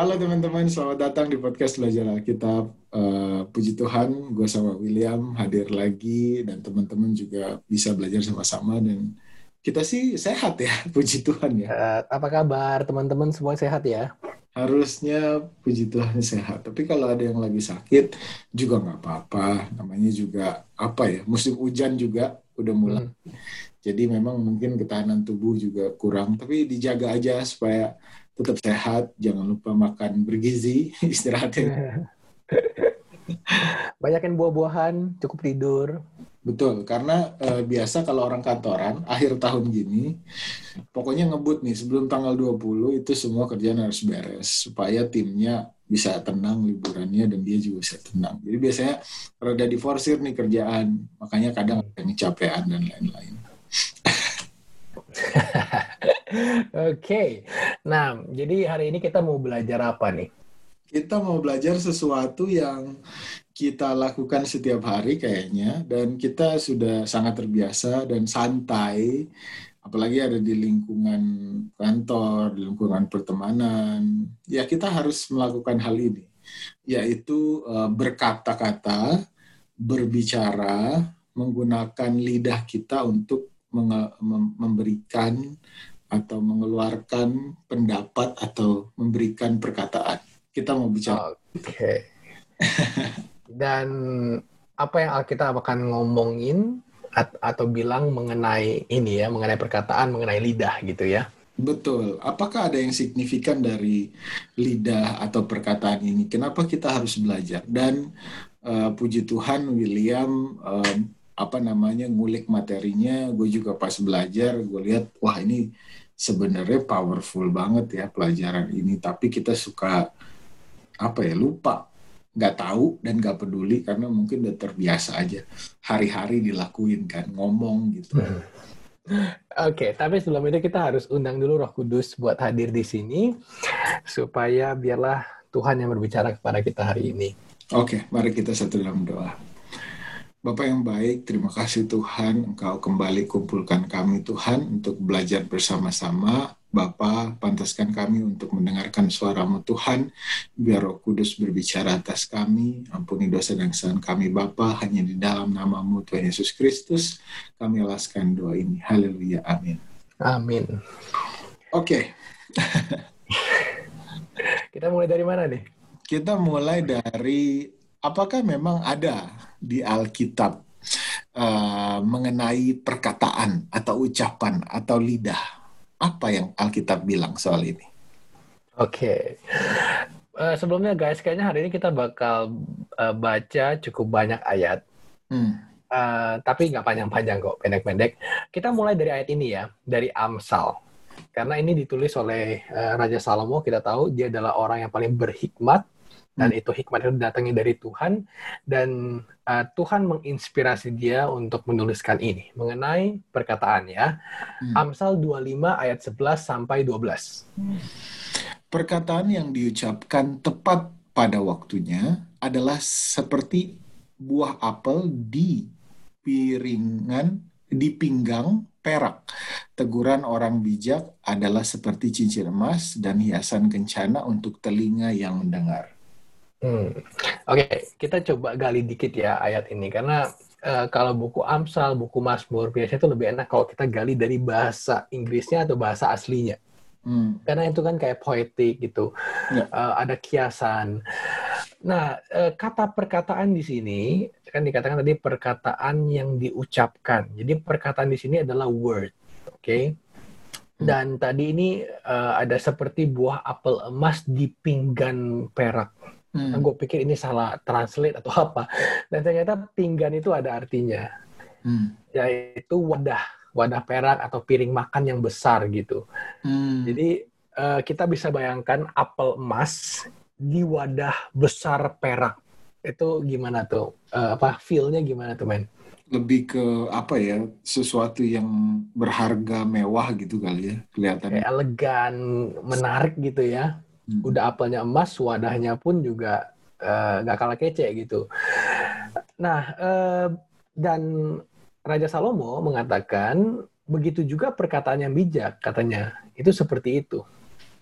Halo teman-teman, selamat datang di podcast Belajar Alkitab. Uh, puji Tuhan, gue sama William hadir lagi dan teman-teman juga bisa belajar sama-sama dan kita sih sehat ya, puji Tuhan ya. Uh, apa kabar teman-teman semua sehat ya? Harusnya puji Tuhan sehat. Tapi kalau ada yang lagi sakit juga nggak apa-apa. Namanya juga apa ya, musim hujan juga udah mulai. Hmm. Jadi memang mungkin ketahanan tubuh juga kurang, tapi dijaga aja supaya tetap sehat, jangan lupa makan bergizi, istirahatin. Banyakin buah-buahan, cukup tidur. Betul, karena e, biasa kalau orang kantoran akhir tahun gini, pokoknya ngebut nih sebelum tanggal 20 itu semua kerjaan harus beres supaya timnya bisa tenang liburannya dan dia juga bisa tenang. Jadi biasanya rada diforsir nih kerjaan, makanya kadang ada yang capean dan lain-lain. Oke, okay. nah jadi hari ini kita mau belajar apa nih? Kita mau belajar sesuatu yang kita lakukan setiap hari kayaknya dan kita sudah sangat terbiasa dan santai apalagi ada di lingkungan kantor, di lingkungan pertemanan. Ya kita harus melakukan hal ini yaitu uh, berkata-kata, berbicara, menggunakan lidah kita untuk memberikan atau mengeluarkan pendapat atau memberikan perkataan. Kita mau bicara. Oke. Okay. Dan apa yang kita akan ngomongin atau bilang mengenai ini ya, mengenai perkataan, mengenai lidah gitu ya. Betul. Apakah ada yang signifikan dari lidah atau perkataan ini? Kenapa kita harus belajar? Dan uh, puji Tuhan, William uh, apa namanya ngulik materinya gue juga pas belajar gue lihat wah ini sebenarnya powerful banget ya pelajaran ini tapi kita suka apa ya lupa nggak tahu dan nggak peduli karena mungkin udah terbiasa aja hari-hari dilakuin kan ngomong gitu. Oke, okay, tapi sebelum itu kita harus undang dulu Roh Kudus buat hadir di sini supaya biarlah Tuhan yang berbicara kepada kita hari ini. Oke, okay, mari kita satu dalam doa. Bapak yang baik, terima kasih Tuhan, Engkau kembali kumpulkan kami Tuhan untuk belajar bersama-sama. Bapa, pantaskan kami untuk mendengarkan suaramu Tuhan, biar roh kudus berbicara atas kami, ampuni dosa dan kesalahan kami Bapa, hanya di dalam namamu Tuhan Yesus Kristus, kami alaskan doa ini. Haleluya, amin. Amin. Oke. Okay. Kita mulai dari mana nih? Kita mulai dari apakah memang ada di Alkitab uh, mengenai perkataan atau ucapan atau lidah? Apa yang Alkitab bilang soal ini? Oke. Okay. Uh, eh, sebelumnya guys, kayaknya hari ini kita bakal uh, baca cukup banyak ayat. Hmm. Uh, tapi nggak panjang-panjang kok, pendek-pendek. Kita mulai dari ayat ini ya, dari Amsal. Karena ini ditulis oleh uh, Raja Salomo, kita tahu dia adalah orang yang paling berhikmat dan hmm. itu hikmat itu datangnya dari Tuhan dan uh, Tuhan menginspirasi dia untuk menuliskan ini mengenai perkataan ya. Hmm. Amsal 25 ayat 11 sampai 12. Perkataan yang diucapkan tepat pada waktunya adalah seperti buah apel di piringan di pinggang perak. Teguran orang bijak adalah seperti cincin emas dan hiasan kencana untuk telinga yang mendengar. Hmm. Oke, okay, kita coba gali dikit ya ayat ini karena uh, kalau buku Amsal, buku Mazmur biasanya itu lebih enak kalau kita gali dari bahasa Inggrisnya atau bahasa aslinya. Hmm. Karena itu kan kayak poetik gitu, ya. uh, ada kiasan. Nah, uh, kata perkataan di sini kan dikatakan tadi perkataan yang diucapkan. Jadi perkataan di sini adalah word, oke? Okay? Hmm. Dan tadi ini uh, ada seperti buah apel emas di pinggan perak. Hmm. Nah, gue pikir ini salah translate atau apa. Dan ternyata pinggan itu ada artinya. Hmm. Yaitu wadah, wadah perak atau piring makan yang besar gitu. Hmm. Jadi uh, kita bisa bayangkan apel emas di wadah besar perak. Itu gimana tuh? Uh, apa feel-nya gimana tuh, men? Lebih ke apa ya? Sesuatu yang berharga mewah gitu kali ya, kelihatannya. elegan, menarik gitu ya hmm. udah apelnya emas wadahnya pun juga eh, nggak uh, kalah kece gitu nah uh, dan Raja Salomo mengatakan begitu juga perkataan yang bijak katanya itu seperti itu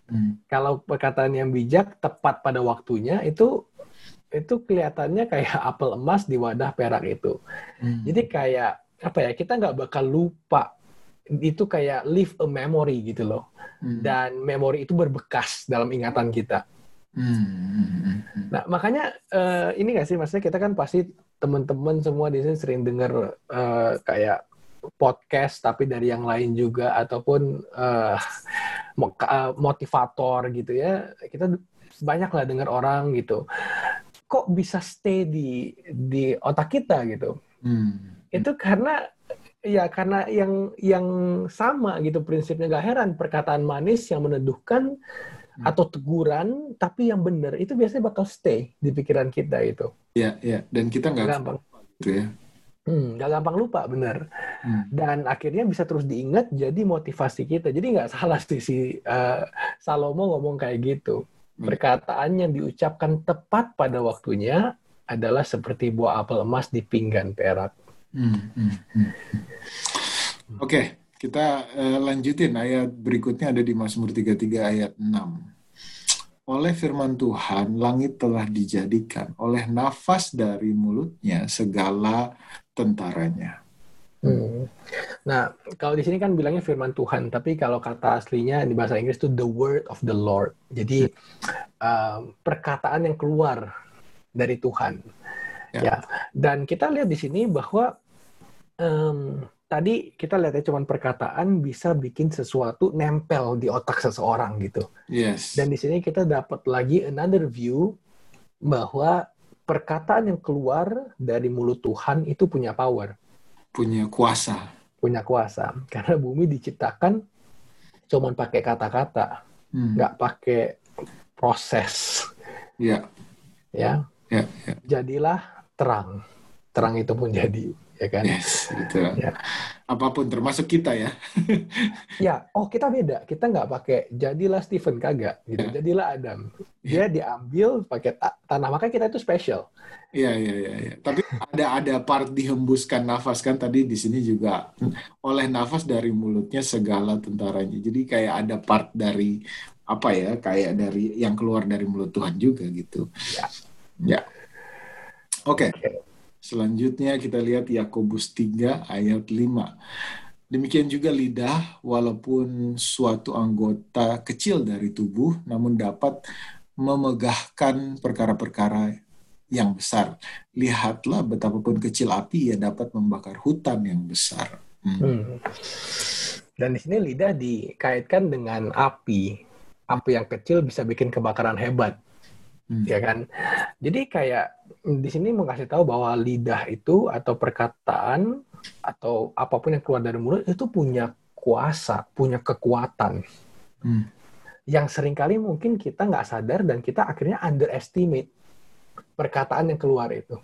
Hmm. Kalau perkataan yang bijak tepat pada waktunya itu itu kelihatannya kayak apel emas di wadah perak itu. Hmm. Jadi kayak apa ya kita nggak bakal lupa itu kayak leave a memory gitu loh. Hmm. Dan memori itu berbekas dalam ingatan kita. Hmm. Nah makanya uh, ini nggak sih maksudnya kita kan pasti teman-teman semua di sini sering dengar uh, kayak podcast tapi dari yang lain juga ataupun uh, motivator gitu ya kita banyak lah dengar orang gitu kok bisa stay di di otak kita gitu hmm. itu karena ya karena yang yang sama gitu prinsipnya gak heran perkataan manis yang meneduhkan hmm. atau teguran tapi yang benar itu biasanya bakal stay di pikiran kita itu ya ya dan kita nggak gampang gitu ya Hmm, gak gampang lupa, bener. Hmm. Dan akhirnya bisa terus diingat jadi motivasi kita. Jadi nggak salah sih si uh, Salomo ngomong kayak gitu. Perkataan yang diucapkan tepat pada waktunya adalah seperti buah apel emas di pinggan perak. Hmm, hmm, hmm. Oke, okay, kita uh, lanjutin ayat berikutnya ada di Mazmur 33 ayat 6. Oleh firman Tuhan, langit telah dijadikan. Oleh nafas dari mulutnya, segala tentaranya. Hmm. Nah, kalau di sini kan bilangnya firman Tuhan, tapi kalau kata aslinya di bahasa Inggris itu the word of the Lord. Jadi um, perkataan yang keluar dari Tuhan. Ya. ya. Dan kita lihat di sini bahwa um, tadi kita lihat ya cuman perkataan bisa bikin sesuatu nempel di otak seseorang gitu. Yes. Dan di sini kita dapat lagi another view bahwa perkataan yang keluar dari mulut Tuhan itu punya power punya kuasa. Punya kuasa. Karena bumi diciptakan cuman pakai kata-kata, hmm. nggak pakai proses. Ya. Ya. Ya, ya. Jadilah terang. Terang itu pun jadi, ya kan? Yes, gitu. Ya. Apa pun termasuk kita ya. ya, oh kita beda. Kita nggak pakai jadilah Stephen kagak, gitu. Ya. Jadilah Adam. Dia ya. diambil pakai tanah. Makanya kita itu special. Iya iya iya. Ya. Tapi ada ada part dihembuskan nafas kan tadi di sini juga oleh nafas dari mulutnya segala tentaranya. Jadi kayak ada part dari apa ya kayak dari yang keluar dari mulut Tuhan juga gitu. Ya. Ya. Oke. Okay. Selanjutnya kita lihat Yakobus 3 ayat 5. Demikian juga lidah, walaupun suatu anggota kecil dari tubuh, namun dapat memegahkan perkara-perkara yang besar. Lihatlah betapapun kecil api ia dapat membakar hutan yang besar. Hmm. Hmm. Dan di sini lidah dikaitkan dengan api. Api yang kecil bisa bikin kebakaran hebat. Hmm. Ya kan? Jadi kayak di sini mengasih tahu bahwa lidah itu atau perkataan atau apa pun yang keluar dari mulut itu punya kuasa, punya kekuatan. Hmm. Yang sering kali mungkin kita nggak sadar dan kita akhirnya underestimate perkataan yang keluar itu.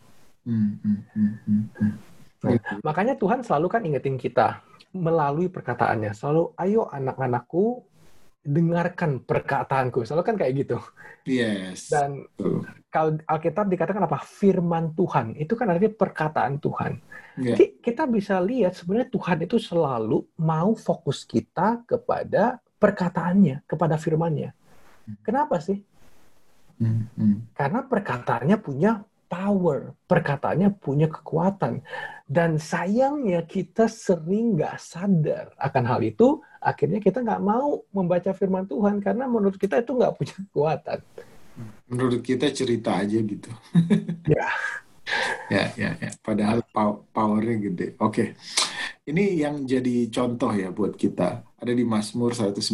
Hmm, hmm, hmm, hmm, hmm. Nah, makanya Tuhan selalu kan ingetin kita melalui perkataannya. Selalu, ayo anak-anakku, dengarkan perkataanku. Selalu kan kayak gitu. Yes. Dan kalau Alkitab dikatakan apa? Firman Tuhan. Itu kan artinya perkataan Tuhan. Yeah. Jadi kita bisa lihat sebenarnya Tuhan itu selalu mau fokus kita kepada perkataannya, kepada firmannya. Kenapa sih? Hmm, hmm. Karena perkataannya punya power, perkataannya punya kekuatan. Dan sayangnya kita sering nggak sadar akan hal itu, akhirnya kita nggak mau membaca firman Tuhan karena menurut kita itu nggak punya kekuatan. Menurut kita cerita aja gitu. ya. ya, ya, ya. Padahal powernya gede. Oke. Ini yang jadi contoh ya buat kita. Ada di Mazmur 119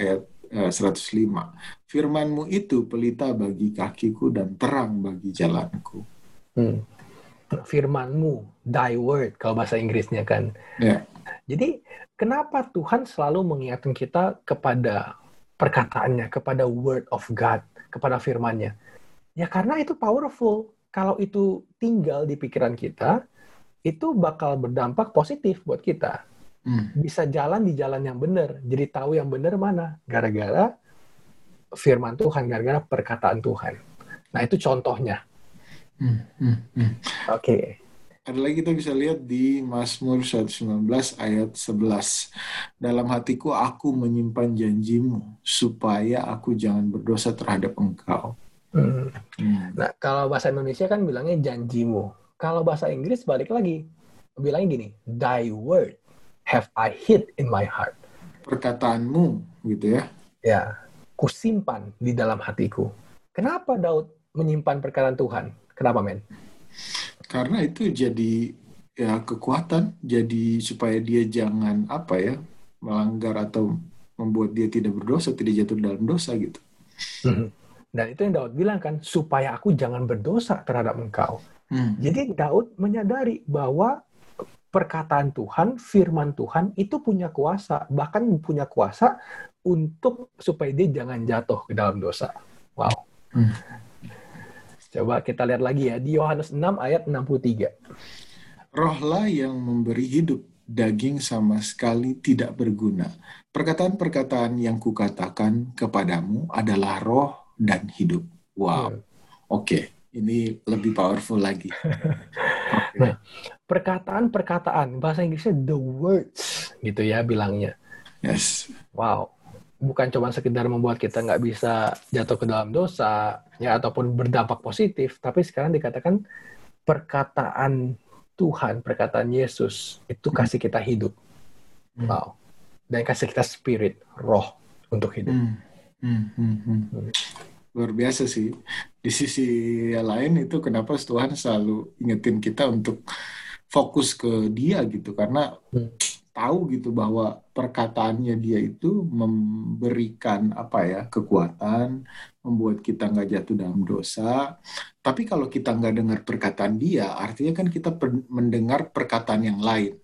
ayat 105. Eh, Firmanmu itu pelita bagi kakiku dan terang bagi jalanku. Hmm. Firmanmu, thy word, kalau bahasa Inggrisnya kan. Yeah. Jadi, kenapa Tuhan selalu mengingatkan kita kepada perkataannya, kepada word of God, kepada firmannya? Ya karena itu powerful. Kalau itu tinggal di pikiran kita, itu bakal berdampak positif buat kita hmm. bisa jalan di jalan yang benar. Jadi tahu yang benar mana. Gara-gara firman Tuhan, gara-gara perkataan Tuhan. Nah itu contohnya. Hmm. Hmm. Hmm. Oke. Okay. Ada lagi kita bisa lihat di Mazmur 119 ayat 11. Dalam hatiku aku menyimpan janjimu supaya aku jangan berdosa terhadap engkau. Hmm. Hmm. Nah, kalau bahasa Indonesia kan bilangnya janjimu. Kalau bahasa Inggris balik lagi. Bilangnya gini, thy word have I hid in my heart. Perkataanmu gitu ya. Ya, kusimpan di dalam hatiku. Kenapa Daud menyimpan perkataan Tuhan? Kenapa, men? Karena itu jadi ya kekuatan. Jadi supaya dia jangan apa ya melanggar atau membuat dia tidak berdosa tidak jatuh dalam dosa gitu. Hmm. dan itu yang Daud bilang kan supaya aku jangan berdosa terhadap engkau. Hmm. jadi Daud menyadari bahwa perkataan Tuhan firman Tuhan itu punya kuasa bahkan punya kuasa untuk supaya dia jangan jatuh ke dalam dosa. Wow. Hmm Coba kita lihat lagi ya di Yohanes 6 ayat 63. Rohlah yang memberi hidup, daging sama sekali tidak berguna. Perkataan-perkataan yang kukatakan kepadamu adalah roh dan hidup. Wow. Hmm. Oke, okay. ini lebih powerful lagi. okay. Nah, perkataan-perkataan bahasa Inggrisnya the words gitu ya bilangnya. Yes. Wow bukan cuma sekedar membuat kita nggak bisa jatuh ke dalam dosa ya ataupun berdampak positif tapi sekarang dikatakan perkataan Tuhan perkataan Yesus itu hmm. kasih kita hidup hmm. wow dan kasih kita spirit roh untuk hidup hmm. Hmm. Hmm. Hmm. hmm. luar biasa sih di sisi yang lain itu kenapa Tuhan selalu ingetin kita untuk fokus ke Dia gitu karena hmm tahu gitu bahwa perkataannya dia itu memberikan apa ya kekuatan, membuat kita nggak jatuh dalam dosa. Tapi kalau kita nggak dengar perkataan dia, artinya kan kita per mendengar perkataan yang lain.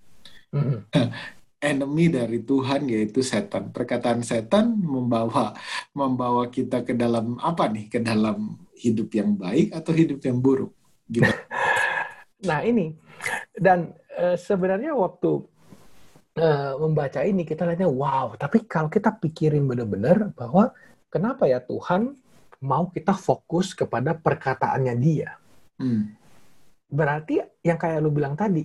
Enemy dari Tuhan yaitu setan. Perkataan setan membawa membawa kita ke dalam apa nih? Ke dalam hidup yang baik atau hidup yang buruk? Gitu. nah ini dan e, sebenarnya waktu uh, membaca ini kita lihatnya wow, tapi kalau kita pikirin benar-benar bahwa kenapa ya Tuhan mau kita fokus kepada perkataannya Dia. Hmm. Berarti yang kayak lu bilang tadi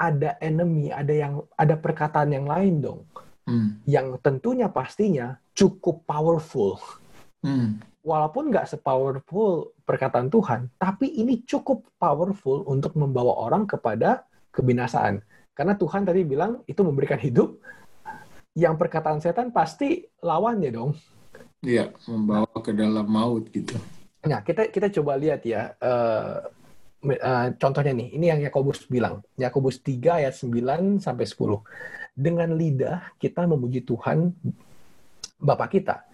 ada enemy, ada yang ada perkataan yang lain dong. Hmm. Yang tentunya pastinya cukup powerful. Hmm. Walaupun nggak sepowerful perkataan Tuhan, tapi ini cukup powerful untuk membawa orang kepada kebinasaan. Karena Tuhan tadi bilang itu memberikan hidup, yang perkataan setan pasti lawannya dong. Iya, membawa ke dalam maut gitu. Nah, kita kita coba lihat ya. Uh, uh, contohnya nih, ini yang Yakobus bilang. Yakobus 3 ayat 9 sampai 10. Dengan lidah kita memuji Tuhan Bapa kita.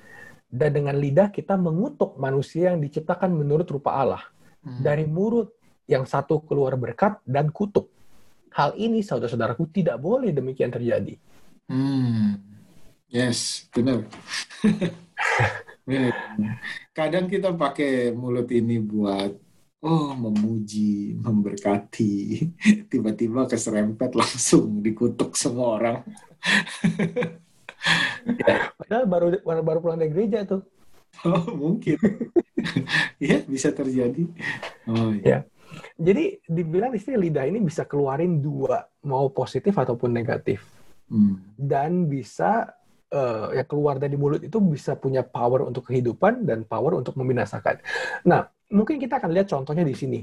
Dan dengan lidah kita mengutuk manusia yang diciptakan menurut rupa Allah. Hmm. Dari mulut yang satu keluar berkat dan kutuk. Hal ini, saudara-saudaraku, tidak boleh demikian terjadi. Hmm. Yes, benar. Kadang kita pakai mulut ini buat oh memuji, memberkati, tiba-tiba keserempet langsung dikutuk semua orang. ya. Padahal baru baru pulang dari gereja tuh. Oh mungkin, ya bisa terjadi. Oh iya. ya. Jadi dibilang di sini lidah ini bisa keluarin dua, mau positif ataupun negatif. Hmm. Dan bisa uh, ya keluar dari mulut itu bisa punya power untuk kehidupan dan power untuk membinasakan. Nah, mungkin kita akan lihat contohnya di sini.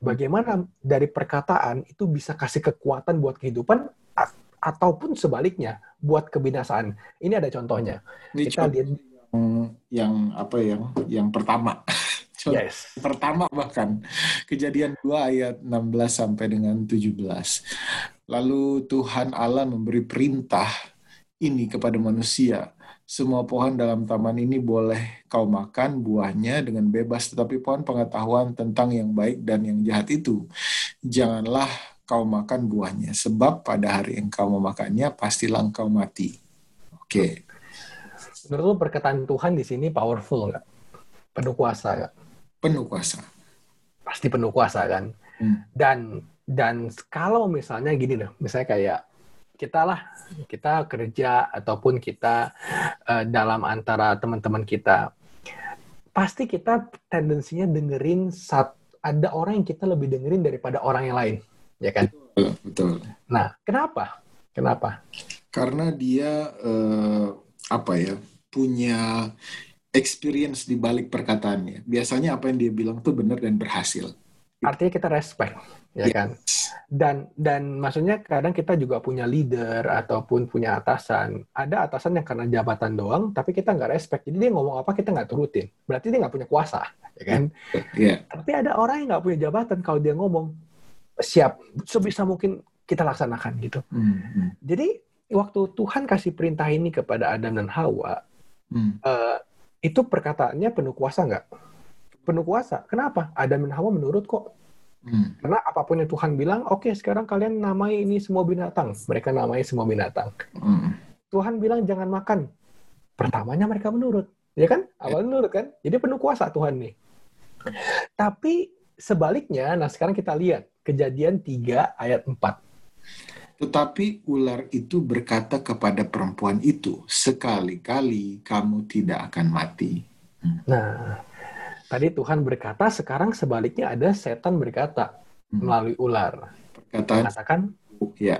Bagaimana dari perkataan itu bisa kasih kekuatan buat kehidupan ataupun sebaliknya buat kebinasaan. Ini ada contohnya. Ini kita lihat yang, yang apa yang yang pertama. Yes. pertama bahkan kejadian 2 ayat 16 sampai dengan 17. Lalu Tuhan Allah memberi perintah ini kepada manusia. Semua pohon dalam taman ini boleh kau makan buahnya dengan bebas, tetapi pohon pengetahuan tentang yang baik dan yang jahat itu, janganlah kau makan buahnya, sebab pada hari engkau memakannya, pastilah engkau mati. Oke. Okay. Menurut perkataan Tuhan di sini powerful nggak? Penuh kuasa nggak? Penuh kuasa. Pasti penuh kuasa kan. Hmm. Dan dan kalau misalnya gini loh, misalnya kayak kita lah, kita kerja ataupun kita uh, dalam antara teman-teman kita, pasti kita tendensinya dengerin saat ada orang yang kita lebih dengerin daripada orang yang lain. ya kan? Betul. betul. Nah, kenapa? Kenapa? Karena dia eh, apa ya punya experience di balik perkataannya. Biasanya apa yang dia bilang tuh benar dan berhasil. Artinya kita respect, ya Yes. kan? Dan dan maksudnya kadang kita juga punya leader ataupun punya atasan. Ada atasan yang karena jabatan doang, tapi kita nggak respect. Jadi dia ngomong apa kita nggak turutin. Berarti dia nggak punya kuasa, ya kan? Iya. Tapi ada orang yang nggak punya jabatan kalau dia ngomong siap sebisa mungkin kita laksanakan gitu. Hmm, hmm, Jadi waktu Tuhan kasih perintah ini kepada Adam dan Hawa, hmm. eh, itu perkataannya penuh kuasa nggak? Penuh kuasa. Kenapa? Adam dan Hawa menurut kok. Hmm. Karena apa pun yang Tuhan bilang, oke sekarang kalian namai ini semua binatang. Mereka namai semua binatang. Hmm. Tuhan bilang jangan makan. Pertamanya mereka menurut. Ya kan? Awal menurut kan? Jadi penuh kuasa Tuhan nih. Tapi sebaliknya, nah sekarang kita lihat. Kejadian 3 ayat 4. Tetapi ular itu berkata kepada perempuan itu, sekali-kali kamu tidak akan mati. Nah, tadi Tuhan berkata, sekarang sebaliknya ada setan berkata Hmm. melalui ular. Perkataan, Mengatakan, ya,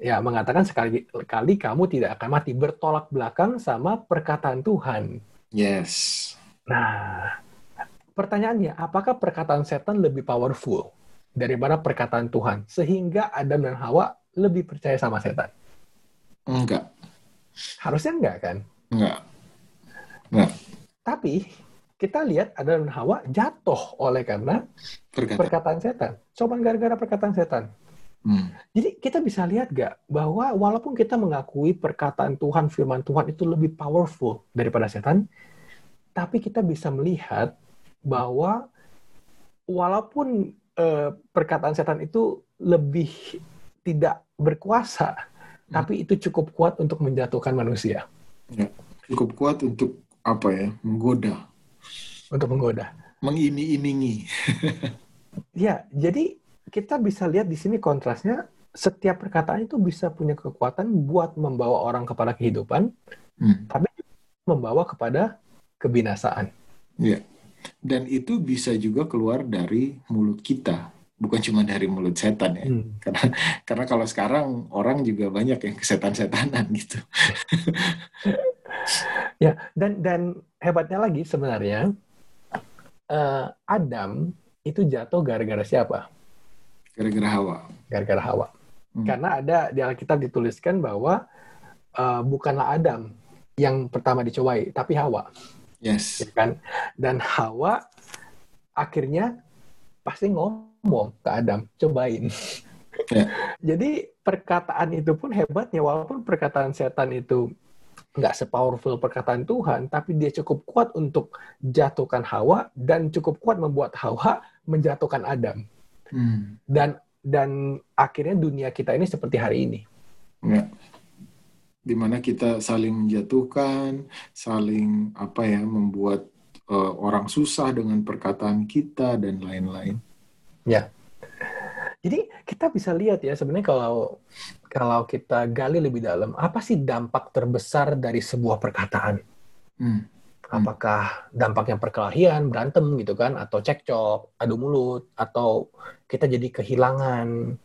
ya mengatakan sekali kali kamu tidak akan mati. Bertolak belakang sama perkataan Tuhan. yes. Nah, pertanyaannya, apakah perkataan setan lebih powerful daripada perkataan Tuhan? Sehingga Adam dan Hawa lebih percaya sama setan. Enggak, Harusnya enggak kan? enggak. Enggak. Tapi kita lihat Adam dan Hawa jatuh oleh karena Perkataan. perkataan setan. Coba gara-gara perkataan setan. Hmm. Jadi kita bisa lihat gak bahwa walaupun kita mengakui perkataan Tuhan, firman Tuhan itu lebih powerful daripada setan, tapi kita bisa melihat bahwa walaupun eh, perkataan setan itu lebih tidak berkuasa, tapi itu cukup kuat untuk menjatuhkan manusia, Cukup kuat untuk apa ya, menggoda, untuk menggoda. mengini-iningi. Ya, jadi kita bisa lihat di sini kontrasnya. Setiap perkataan itu bisa punya kekuatan buat membawa orang kepada kehidupan, Hmm. tapi membawa kepada kebinasaan. Ya. Dan itu bisa juga keluar dari mulut kita, bukan cuma dari mulut setan ya. Hmm. Karena karena kalau sekarang orang juga banyak yang kesetan-setanan gitu. Ya, dan dan hebatnya lagi sebenarnya eh, Adam itu jatuh gara-gara siapa? Gara-gara Hawa. Gara-gara Hawa. Hmm. Karena ada di Alkitab dituliskan bahwa eh, bukanlah Adam yang pertama dicobai, tapi Hawa, Yes. ya kan? Dan Hawa akhirnya pasti ngomong ke Adam, cobain. Ya. Jadi perkataan itu pun hebatnya, walaupun perkataan setan itu nggak sepowerful perkataan Tuhan, tapi dia cukup kuat untuk jatuhkan Hawa dan cukup kuat membuat Hawa menjatuhkan Adam. Hmm. Dan dan akhirnya dunia kita ini seperti hari ini. Ya. Di mana kita saling menjatuhkan, saling apa ya, membuat eh, orang susah dengan perkataan kita dan lain-lain. Jadi kita bisa lihat ya sebenarnya kalau kalau kita gali lebih dalam, apa sih dampak terbesar dari sebuah perkataan? Hmm. Apakah dampaknya perkelahian, berantem gitu kan, atau cekcok, adu mulut, atau kita jadi kehilangan,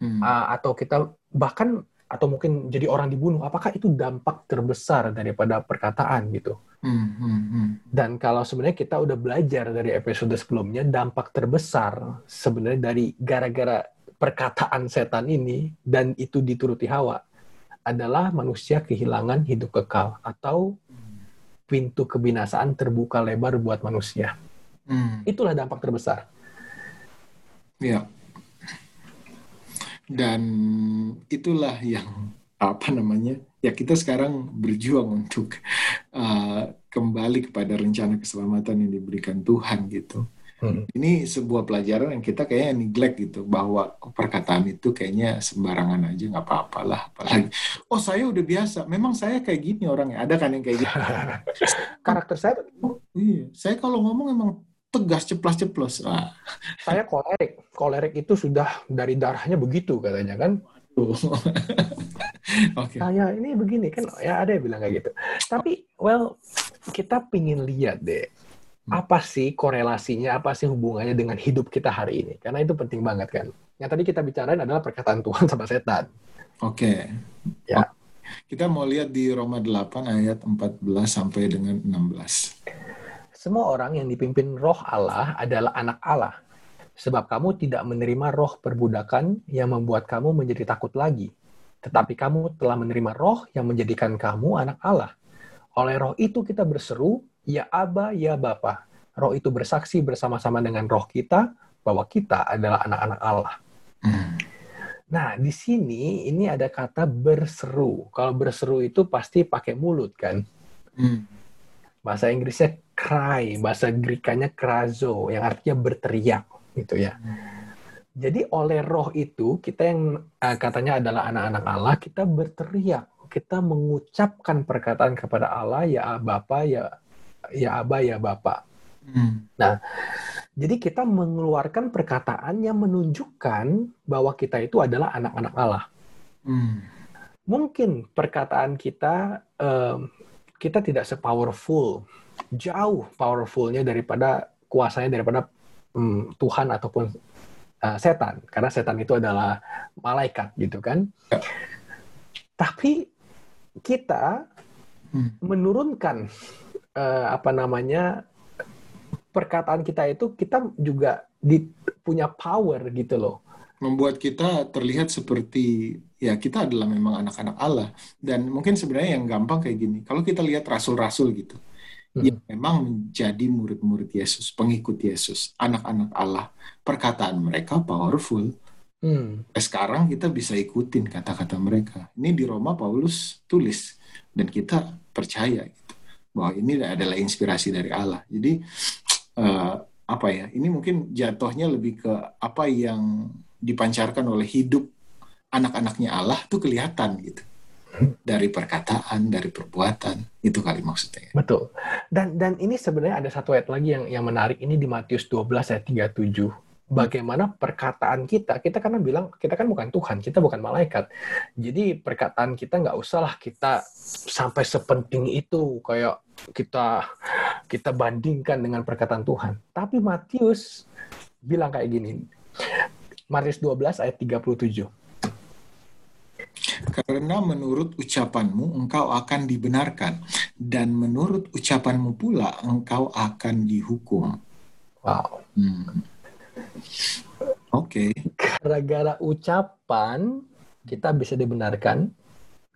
Hmm. uh, atau kita bahkan atau mungkin jadi orang dibunuh? Apakah itu dampak terbesar daripada perkataan gitu? Hmm. Hmm. Hmm. Dan kalau sebenarnya kita udah belajar dari episode sebelumnya, dampak terbesar sebenarnya dari gara-gara perkataan setan ini dan itu dituruti Hawa adalah manusia kehilangan hidup kekal atau pintu kebinasaan terbuka lebar buat manusia. Hmm. Itulah dampak terbesar. Ya. Dan itulah yang apa namanya? Ya kita sekarang berjuang untuk uh, kembali kepada rencana keselamatan yang diberikan Tuhan gitu. Hmm. Ini sebuah pelajaran yang kita kayaknya neglect gitu bahwa perkataan itu kayaknya sembarangan aja nggak apa-apalah apalagi oh saya udah biasa memang saya kayak gini orangnya ada kan yang kayak gitu Karakter saya, oh, iya saya kalau ngomong emang tegas ceplas-ceplos ah saya kolerik. Kolerik itu sudah dari darahnya begitu katanya kan. oke Saya ini begini kan, ya ada yang bilang kayak gitu. Tapi, well, kita pingin lihat deh, apa sih korelasinya, apa sih hubungannya dengan hidup kita hari ini? Karena itu penting banget kan. Yang tadi kita bicarain adalah perkataan Tuhan sama setan. Oke. Ya. Kita mau lihat di Roma 8 ayat 14 sampai dengan 16. Semua orang yang dipimpin roh Allah adalah anak Allah. Sebab kamu tidak menerima roh perbudakan yang membuat kamu menjadi takut lagi. Tetapi kamu telah menerima roh yang menjadikan kamu anak Allah. Oleh roh itu kita berseru, ya Aba, ya Bapa. Roh itu bersaksi bersama-sama dengan roh kita bahwa kita adalah anak-anak Allah. Hmm. Nah, di sini ini ada kata berseru. Kalau berseru itu pasti pakai mulut kan? Hmm. Bahasa Inggrisnya cry, bahasa Grekanya krazo, yang artinya berteriak, gitu ya. Jadi oleh roh itu, kita yang uh, katanya adalah anak-anak Allah, kita berteriak, kita mengucapkan perkataan kepada Allah, ya Bapa, ya ya Aba, ya Bapa. Hmm. Nah, jadi kita mengeluarkan perkataan yang menunjukkan bahwa kita itu adalah anak-anak Allah. Hmm. Mungkin perkataan kita um, kita tidak sepowerful, jauh powerfulnya daripada kuasanya daripada um, Tuhan ataupun uh, setan, karena setan itu adalah malaikat gitu kan. Ya. Tapi kita Hmm. menurunkan uh, apa namanya perkataan kita itu kita juga di, punya power gitu loh. Membuat kita terlihat seperti ya kita adalah memang anak-anak Allah dan mungkin sebenarnya yang gampang kayak gini. Kalau kita lihat rasul-rasul gitu, Hmm. yang memang menjadi murid-murid Yesus, pengikut Yesus, anak-anak Allah, perkataan mereka powerful. Hmm. Sekarang kita bisa ikutin kata-kata mereka. Ini di Roma Paulus tulis dan kita percaya gitu, bahwa ini adalah inspirasi dari Allah. Jadi eh, apa ya? Ini mungkin jatuhnya lebih ke apa yang dipancarkan oleh hidup anak-anaknya Allah tuh kelihatan gitu dari perkataan, dari perbuatan itu kali maksudnya. Betul. Dan dan ini sebenarnya ada satu ayat lagi yang yang menarik ini di Matius 12 ayat 37. Bagaimana perkataan kita, kita karena bilang kita kan bukan Tuhan, kita bukan malaikat. Jadi perkataan kita nggak usahlah kita sampai sepenting itu kayak kita kita bandingkan dengan perkataan Tuhan. Tapi Matius bilang kayak gini. Matius 12 ayat 37. Karena menurut ucapanmu engkau akan dibenarkan dan menurut ucapanmu pula engkau akan dihukum. Wow. Hmm. Oke. Gara-gara ucapan kita bisa dibenarkan,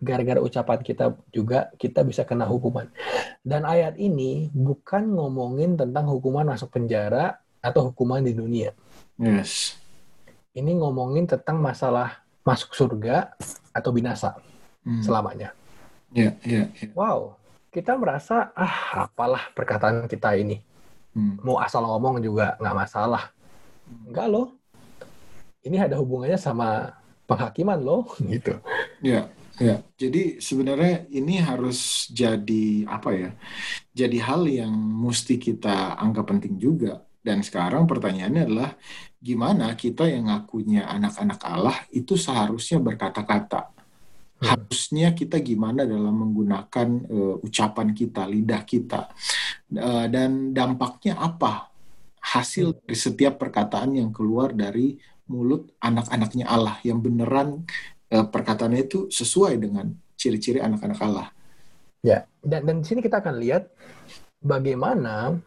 gara-gara ucapan kita juga kita bisa kena hukuman. Dan ayat ini bukan ngomongin tentang hukuman masuk penjara atau hukuman di dunia. Yes. Ini ngomongin tentang masalah masuk surga atau binasa Hmm. selamanya. Ya, ya, ya. Wow, kita merasa ah apalah perkataan kita ini. Hmm. Mau asal ngomong juga nggak masalah. Enggak loh. Ini ada hubungannya sama penghakiman loh, gitu. Ya, ya. Jadi sebenarnya ini harus jadi apa ya? Jadi hal yang mesti kita anggap penting juga. Dan sekarang pertanyaannya adalah gimana kita yang ngakunya anak-anak Allah itu seharusnya berkata-kata. Hmm. Harusnya kita gimana dalam menggunakan eh, ucapan kita, lidah kita. Eh, dan dampaknya apa? Hasil dari setiap perkataan yang keluar dari mulut anak-anaknya Allah yang beneran eh, perkataannya itu sesuai dengan ciri-ciri anak-anak Allah. Ya, dan dan di sini kita akan lihat bagaimana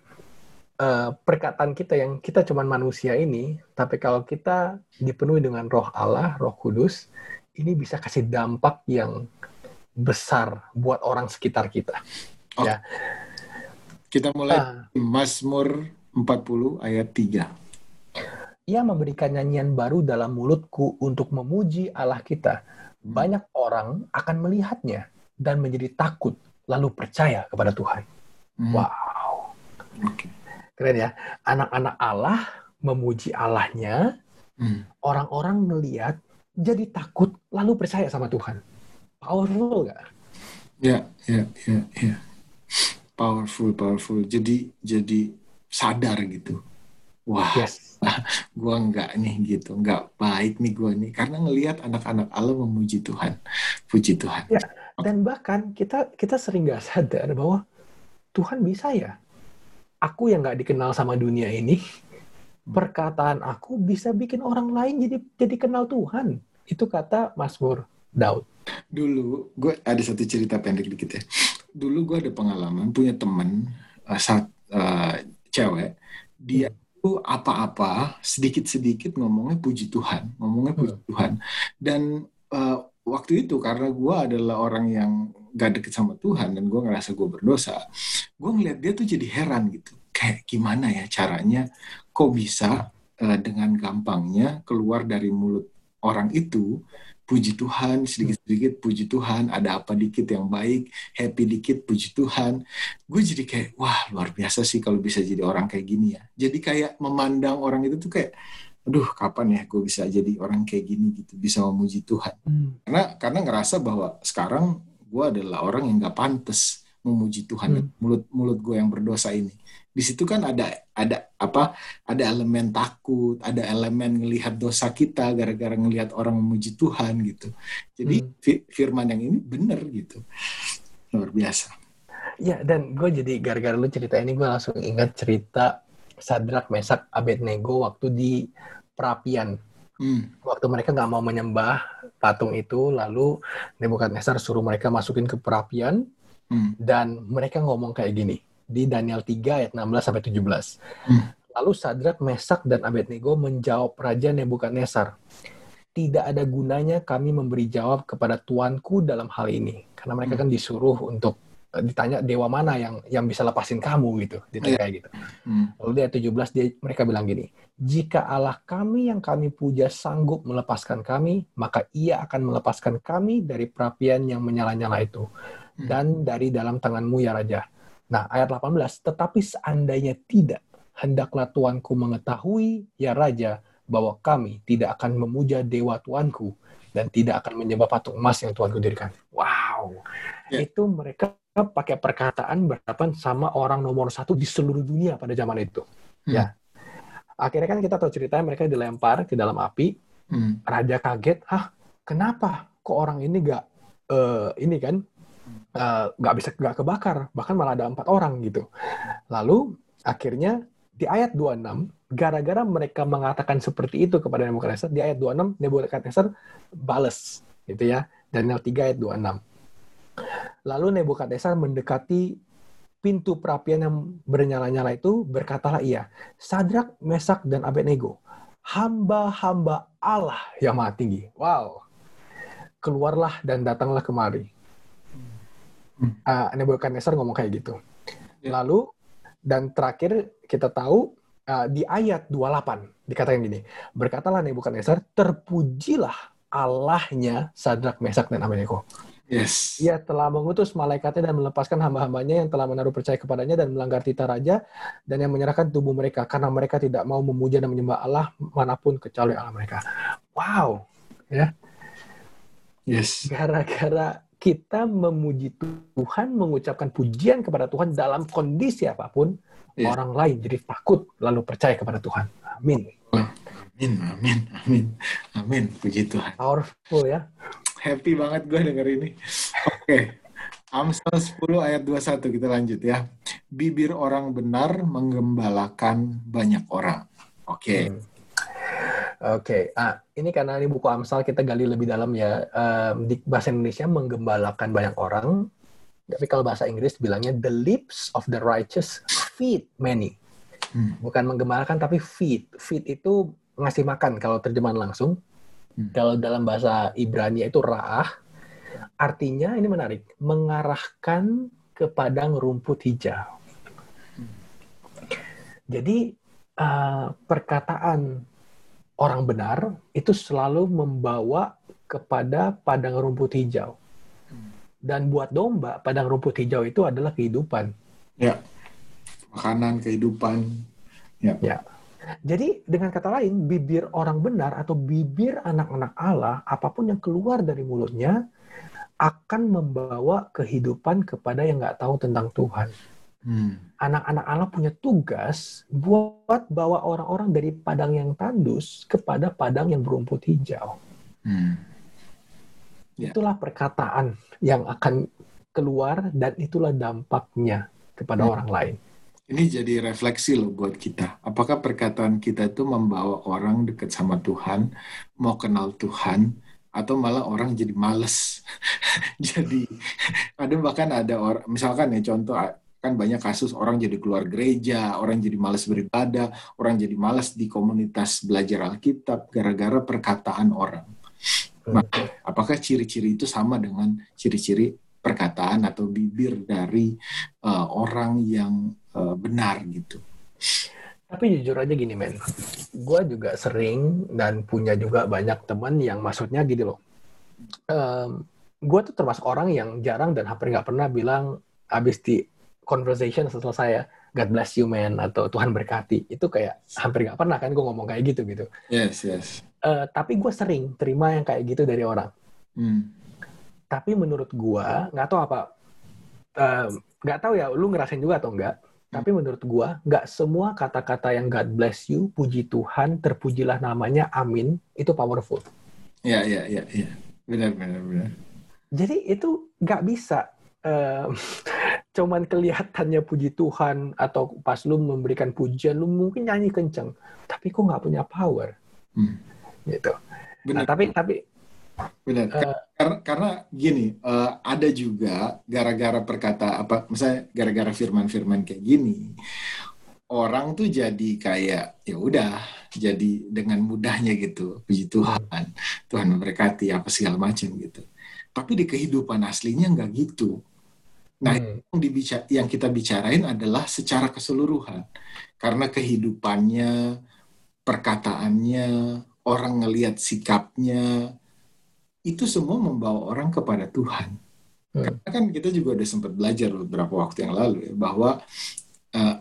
eh, perkataan kita yang kita cuman manusia ini, tapi kalau kita dipenuhi dengan Roh Allah, Roh Kudus, ini bisa kasih dampak yang besar buat orang sekitar kita. Oh. Ya. Kita mulai Ah, Mazmur 40 ayat 3. ia memberikan nyanyian baru dalam mulutku untuk memuji Allah kita. Banyak orang akan melihatnya dan menjadi takut lalu percaya kepada Tuhan. Hmm, Wow. oke. Keren ya. Anak-anak Allah memuji Allahnya, Hmm, orang-orang melihat jadi takut lalu percaya sama Tuhan. Powerful nggak? Ya, ya, ya, ya. Powerful, powerful. Jadi, jadi sadar gitu. Wah, Yes. gua enggak nih gitu, enggak baik nih gua nih karena ngelihat anak-anak Allah memuji Tuhan. Puji Tuhan. Ya. Dan bahkan kita kita sering nggak sadar bahwa Tuhan bisa ya. Aku yang nggak dikenal sama dunia ini, perkataan aku bisa bikin orang lain jadi jadi kenal Tuhan. Itu kata Mazmur Daud. Dulu gue ada satu cerita pendek dikit ya. Dulu gue ada pengalaman punya temen uh, saat uh, cewek dia itu apa-apa sedikit-sedikit ngomongnya puji Tuhan, ngomongnya puji hmm. Tuhan. Dan uh, waktu itu karena gue adalah orang yang gak deket sama Tuhan dan gue ngerasa gue berdosa, gue ngeliat dia tuh jadi heran gitu. Kayak gimana ya caranya kok bisa uh, dengan gampangnya keluar dari mulut orang itu puji Tuhan sedikit-sedikit puji Tuhan ada apa dikit yang baik happy dikit puji Tuhan gue jadi kayak wah luar biasa sih kalau bisa jadi orang kayak gini ya jadi kayak memandang orang itu tuh kayak aduh kapan ya gue bisa jadi orang kayak gini gitu bisa memuji Tuhan hmm. karena karena ngerasa bahwa sekarang gue adalah orang yang gak pantas memuji Tuhan. Hmm. mulut mulut gue yang berdosa ini. Di situ kan ada ada apa ada elemen takut ada elemen ngelihat dosa kita gara-gara ngelihat orang memuji Tuhan gitu. Jadi hmm. firman yang ini benar gitu. Luar biasa. Ya dan gue jadi gara-gara lu cerita ini gue langsung ingat cerita Sadrak Mesak Abednego waktu di perapian Hmm. Waktu mereka nggak mau menyembah patung itu, lalu Nebukadnezar suruh mereka masukin ke perapian, hmm. dan mereka ngomong kayak gini di Daniel 3 ayat 16 sampai 17. Hmm. Lalu Sadrak, Mesak dan Abednego menjawab Raja Nebukadnezar, tidak ada gunanya kami memberi jawab kepada tuanku dalam hal ini, karena mereka hmm. kan disuruh untuk ditanya dewa mana yang yang bisa lepasin kamu gitu, ditanya yeah. kayak gitu. Hmm. Lalu di ayat 17 dia mereka bilang gini, jika Allah kami yang kami puja sanggup melepaskan kami, maka ia akan melepaskan kami dari perapian yang menyala-nyala itu hmm. dan dari dalam tanganmu ya Raja Nah, ayat 18, tetapi seandainya tidak, hendaklah tuanku mengetahui, ya Raja, bahwa kami tidak akan memuja dewa tuanku dan tidak akan menyembah patung emas yang tuanku dirikan. Wow, yeah. itu mereka pakai perkataan berhadapan sama orang nomor satu di seluruh dunia pada zaman itu. Hmm. Ya, akhirnya kan kita tahu ceritanya mereka dilempar ke dalam api. Hmm. Raja kaget, hah, kenapa? Kok orang ini gak uh, ini kan Eh, nggak uh, bisa nggak kebakar bahkan malah ada empat orang gitu lalu akhirnya di ayat 26 gara-gara mereka mengatakan seperti itu kepada Nebukadnezar di ayat 26 Nebukadnezar bales gitu ya Daniel 3 ayat 26 lalu Nebukadnezar mendekati pintu perapian yang bernyala-nyala itu berkatalah ia Sadrak Mesak dan Abednego hamba-hamba Allah yang maha tinggi wow keluarlah dan datanglah kemari Uh, Nebukadnezar ngomong kayak gitu. Yeah. Lalu dan terakhir kita tahu uh, di ayat 28 dikatakan gini, berkatalah Nebukadnezar, terpujilah Allahnya Sadrak, Mesak dan Abednego. Yes. Ia telah mengutus malaikatnya dan melepaskan hamba-hambanya yang telah menaruh percaya kepadanya dan melanggar tita raja dan yang menyerahkan tubuh mereka karena mereka tidak mau memuja dan menyembah Allah mana pun kecuali Allah mereka. Wow, ya. Yes. Gara-gara kita memuji Tuhan, mengucapkan pujian kepada Tuhan dalam kondisi apa pun, yeah. orang lain jadi takut lalu percaya kepada Tuhan. Amin. Amin, amin, amin, amin. Puji Tuhan. Powerful ya. Happy banget gue denger ini. Oke. Okay. Amsal 10 ayat 21 kita lanjut ya. Bibir orang benar menggembalakan banyak orang. Oke. Okay. Hmm. Oke, okay. ah, ini karena ini buku Amsal kita gali lebih dalam ya. Um, di bahasa Indonesia menggembalakan banyak orang, tapi kalau bahasa Inggris bilangnya the lips of the righteous feed many. Hmm. Bukan menggembalakan tapi feed. Feed itu ngasih makan kalau terjemahan langsung. Hmm. Kalau dalam bahasa Ibrani itu ra'ah. Artinya ini menarik, mengarahkan ke padang rumput hijau. Hmm. Jadi uh, perkataan orang benar itu selalu membawa kepada padang rumput hijau. Dan buat domba, padang rumput hijau itu adalah kehidupan. Ya. Makanan, kehidupan. Ya. ya. Jadi dengan kata lain, bibir orang benar atau bibir anak-anak Allah, apa pun yang keluar dari mulutnya, akan membawa kehidupan kepada yang nggak tahu tentang Tuhan. Hmm. Anak-anak Allah punya tugas buat bawa orang-orang dari padang yang tandus kepada padang yang berumput hijau. Hmm. Yeah. Itulah perkataan yang akan keluar dan itulah dampaknya kepada hmm. orang lain. Ini jadi refleksi loh buat kita. Apakah perkataan kita itu membawa orang dekat sama Tuhan, mau kenal Tuhan, atau malah orang jadi males. jadi ada bahkan ada orang, misalkan ya contoh kan banyak kasus orang jadi keluar gereja, orang jadi males beribadah, orang jadi males di komunitas belajar Alkitab gara-gara perkataan orang. Nah, apakah ciri-ciri itu sama dengan ciri-ciri perkataan atau bibir dari uh, orang yang uh, benar gitu. Tapi jujur aja gini men, gue juga sering dan punya juga banyak teman yang maksudnya gitu loh. Um, gue tuh termasuk orang yang jarang dan hampir nggak pernah bilang abis di conversation setelah saya God bless you man atau Tuhan berkati itu kayak hampir nggak pernah kan gue ngomong kayak gitu gitu. Yes yes. Uh, tapi gue sering terima yang kayak gitu dari orang. Hmm. Tapi menurut gue nggak tahu apa nggak uh, tahu ya lu ngerasain juga atau enggak tapi menurut gua, nggak semua kata-kata yang God bless you, puji Tuhan, terpujilah namanya, amin, itu powerful. Iya, iya, iya. Ya. Benar, benar, benar. Jadi itu nggak bisa uh, cuman kelihatannya puji Tuhan atau pas lu memberikan pujian, lu mungkin nyanyi kenceng, tapi kok nggak punya power. Hmm. Gitu. Benar. Nah, tapi tapi Benar. Uh, karena, karena gini, uh, ada juga gara-gara perkata apa, misalnya gara-gara firman-firman kayak gini, orang tuh jadi kayak ya udah, jadi dengan mudahnya gitu, puji Tuhan, Tuhan memberkati apa segala macam gitu. Tapi di kehidupan aslinya nggak gitu. Nah, hmm. yang, dibica yang kita bicarain adalah secara keseluruhan, karena kehidupannya, perkataannya, orang ngelihat sikapnya, itu semua membawa orang kepada Tuhan. Hmm. Karena kan kita juga udah sempat belajar beberapa waktu yang lalu ya bahwa uh,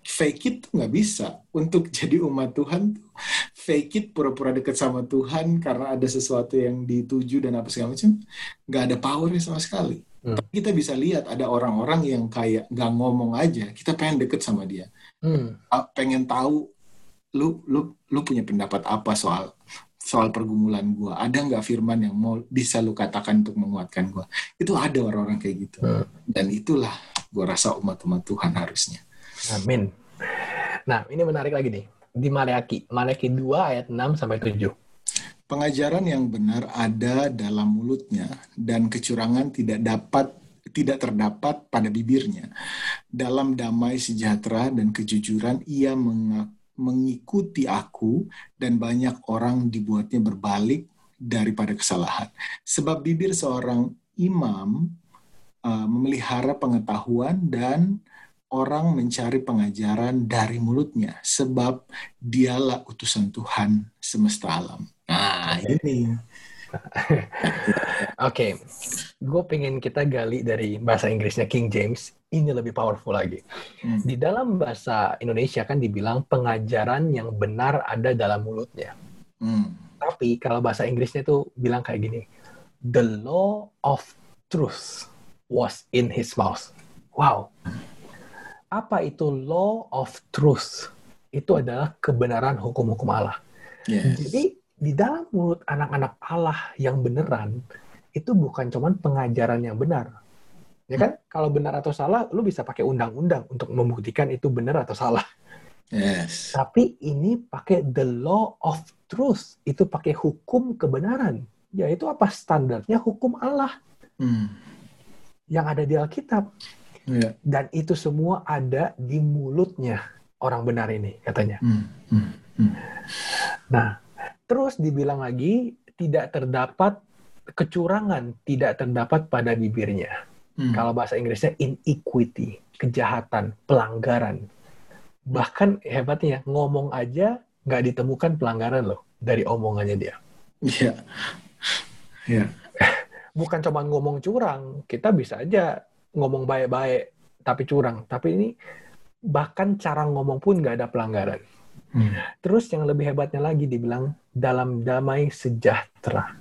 fake it tuh nggak bisa untuk jadi umat Tuhan tuh fake it pura-pura deket sama Tuhan karena ada sesuatu yang dituju dan apa segala macam nggak ada powernya sama sekali. Hmm. Tapi kita bisa lihat ada orang-orang yang kayak nggak ngomong aja kita pengen deket sama dia, hmm. pengen tahu lu lu lu punya pendapat apa soal soal pergumulan gue ada nggak firman yang mau bisa lu katakan untuk menguatkan gue itu ada orang-orang kayak gitu. Hmm. dan itulah gue rasa umat-umat Tuhan harusnya. Amin. Nah ini menarik lagi nih. Di Maleaki Maleaki 2 ayat 6 sampai 7 pengajaran yang benar ada dalam mulutnya dan kecurangan tidak dapat tidak terdapat pada bibirnya. Dalam damai sejahtera dan kejujuran ia mengaku mengikuti aku dan banyak orang dibuatnya berbalik daripada kesalahan. Sebab bibir seorang imam uh, memelihara pengetahuan dan orang mencari pengajaran dari mulutnya sebab dialah utusan Tuhan semesta alam. Nah, ini. Oke, okay. gue pengen kita gali dari bahasa Inggrisnya King James ini lebih powerful lagi. Hmm. Di dalam bahasa Indonesia kan dibilang pengajaran yang benar ada dalam mulutnya. Hmm. Tapi kalau bahasa Inggrisnya tuh bilang kayak gini, the law of truth was in his mouth. Wow. Apa itu law of truth? Itu adalah kebenaran hukum-hukum Allah. Yes. Jadi di dalam mulut anak-anak Allah yang beneran itu bukan cuman pengajaran yang benar, Ya kan? Hmm. Kalau benar atau salah, lu bisa pakai undang-undang untuk membuktikan itu benar atau salah. Yes. Tapi ini pakai the law of truth. Itu pakai hukum kebenaran. Yaitu apa standarnya hukum Allah. Hmm. Yang ada di Alkitab. Yeah. Dan itu semua ada di mulutnya orang benar ini, katanya. Hmm. Hmm. Hmm. Nah, terus dibilang lagi, tidak terdapat kecurangan, tidak terdapat pada bibirnya. Hmm. Kalau bahasa Inggrisnya inequity, kejahatan, pelanggaran. Bahkan hebatnya ngomong aja nggak ditemukan pelanggaran loh dari omongannya dia. Iya. Yeah. Iya. Yeah. Bukan cuma ngomong curang, kita bisa aja ngomong baik-baik tapi curang. Tapi ini bahkan cara ngomong pun nggak ada pelanggaran. Hmm. Terus yang lebih hebatnya lagi dibilang dalam damai sejahtera.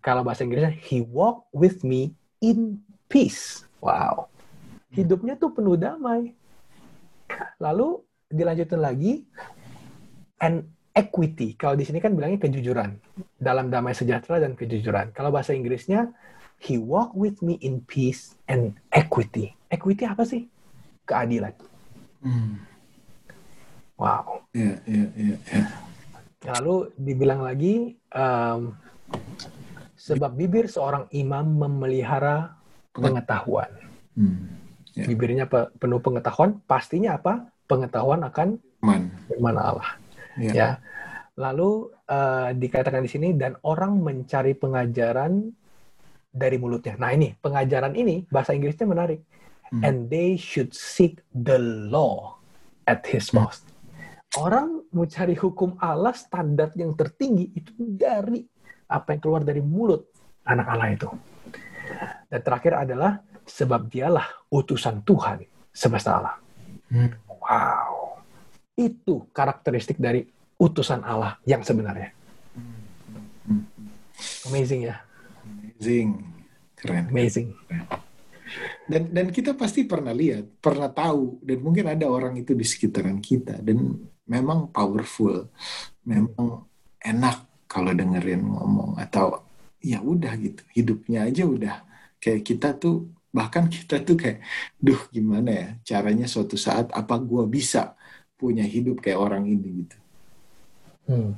Kalau bahasa Inggrisnya, he walk with me in peace. Wow. Hidupnya tuh penuh damai. Lalu dilanjutin lagi and equity. Kalau di sini kan bilangnya kejujuran. Dalam damai sejahtera dan kejujuran. Kalau bahasa Inggrisnya he walk with me in peace and equity. Equity apa sih? Keadilan. Hmm. Wow. Iya, iya, iya. iya. Lalu dibilang lagi, um, sebab bibir seorang imam memelihara pengetahuan. Hmm. Ya. Bibirnya pe- penuh pengetahuan, pastinya apa? Pengetahuan akan Man. firman Allah. Ya. Ya. Lalu eh, dikatakan di sini dan orang mencari pengajaran dari mulutnya. Nah ini pengajaran ini bahasa Inggrisnya menarik. Hmm. And they should seek the law at his Hmm. mouth. Orang mencari hukum Allah standar yang tertinggi itu dari apa yang keluar dari mulut anak Allah itu. Dan terakhir adalah sebab dialah utusan Tuhan semesta Allah. Hmm. Wow. Itu karakteristik dari utusan Allah yang sebenarnya. Amazing ya. Amazing. Keren. Amazing. Dan dan kita pasti pernah lihat, pernah tahu, dan mungkin ada orang itu di sekitaran kita dan memang powerful, memang enak kalau dengerin ngomong atau ya udah gitu, hidupnya aja udah kayak kita tuh bahkan kita tuh kayak, duh gimana ya caranya suatu saat apa gua bisa punya hidup kayak orang ini gitu. Hmm.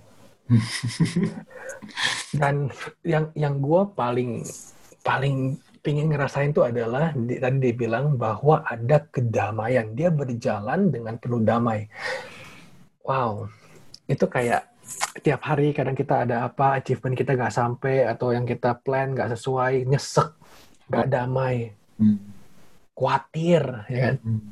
Dan yang yang gue paling paling pingin ngerasain itu adalah di- tadi dibilang bahwa ada kedamaian. Dia berjalan dengan penuh damai. Wow, itu kayak tiap hari kadang kita ada apa achievement kita nggak sampai atau yang kita plan nggak sesuai, nyesek, nggak damai, Hmm. khawatir, ya kan? Hmm.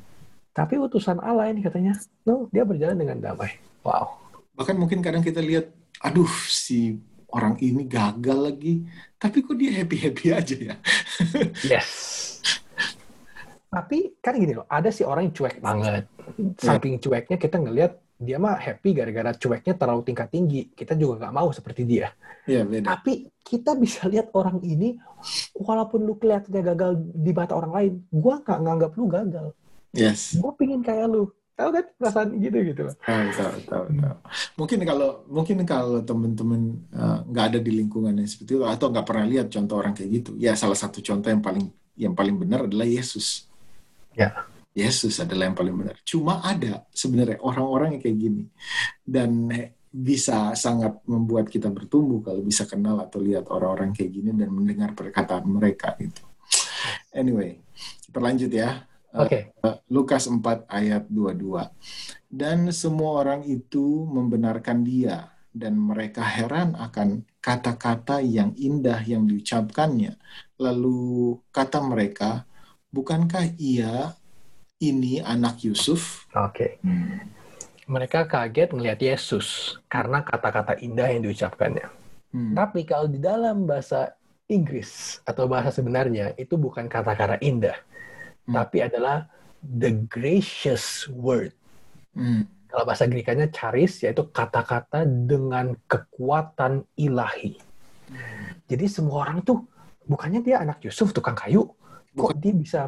Tapi utusan Allah ini katanya, no, dia berjalan dengan damai. Wow. Bahkan mungkin kadang kita lihat, aduh si orang ini gagal lagi, tapi kok dia happy-happy aja ya. Yes. Tapi kan gini loh, ada sih orang yang cuek banget. Saking cueknya kita ngelihat dia mah happy gara-gara cueknya terlalu tingkat tinggi. Kita juga nggak mau seperti dia. Iya beda. Tapi kita bisa lihat orang ini, walaupun lu kelihatannya gagal di mata orang lain, gua nggak nganggap lu gagal. Yes. Gua pingin kayak lu. Tahu kan perasaan gitu gitu loh. Tahu, tahu, tahu, tahu. Mungkin kalau mungkin kalau teman-teman eh, nggak ada di lingkungan yang seperti itu atau nggak pernah lihat contoh orang kayak gitu, ya salah satu contoh yang paling yang paling benar adalah Yesus. Ya. Yesus adalah yang paling benar. Cuma ada sebenarnya orang-orang yang kayak gini dan bisa sangat membuat kita bertumbuh kalau bisa kenal atau lihat orang-orang kayak gini dan mendengar perkataan mereka gitu. Anyway, kita lanjut ya. Oke. Lukas 4 ayat 22. Dan semua orang itu membenarkan dia dan mereka heran akan kata-kata yang indah yang diucapkannya. Lalu kata mereka, bukankah ia ini anak Yusuf? Oke. Mereka kaget melihat Yesus karena kata-kata indah yang diucapkannya. Hmm. Tapi kalau di dalam bahasa Inggris atau bahasa sebenarnya itu bukan kata-kata indah, Hmm. tapi adalah the gracious word. Hmm. Kalau bahasa Grekanya charis yaitu kata-kata dengan kekuatan ilahi. Jadi semua orang tuh bukannya dia anak Yusuf tukang kayu, kok dia bisa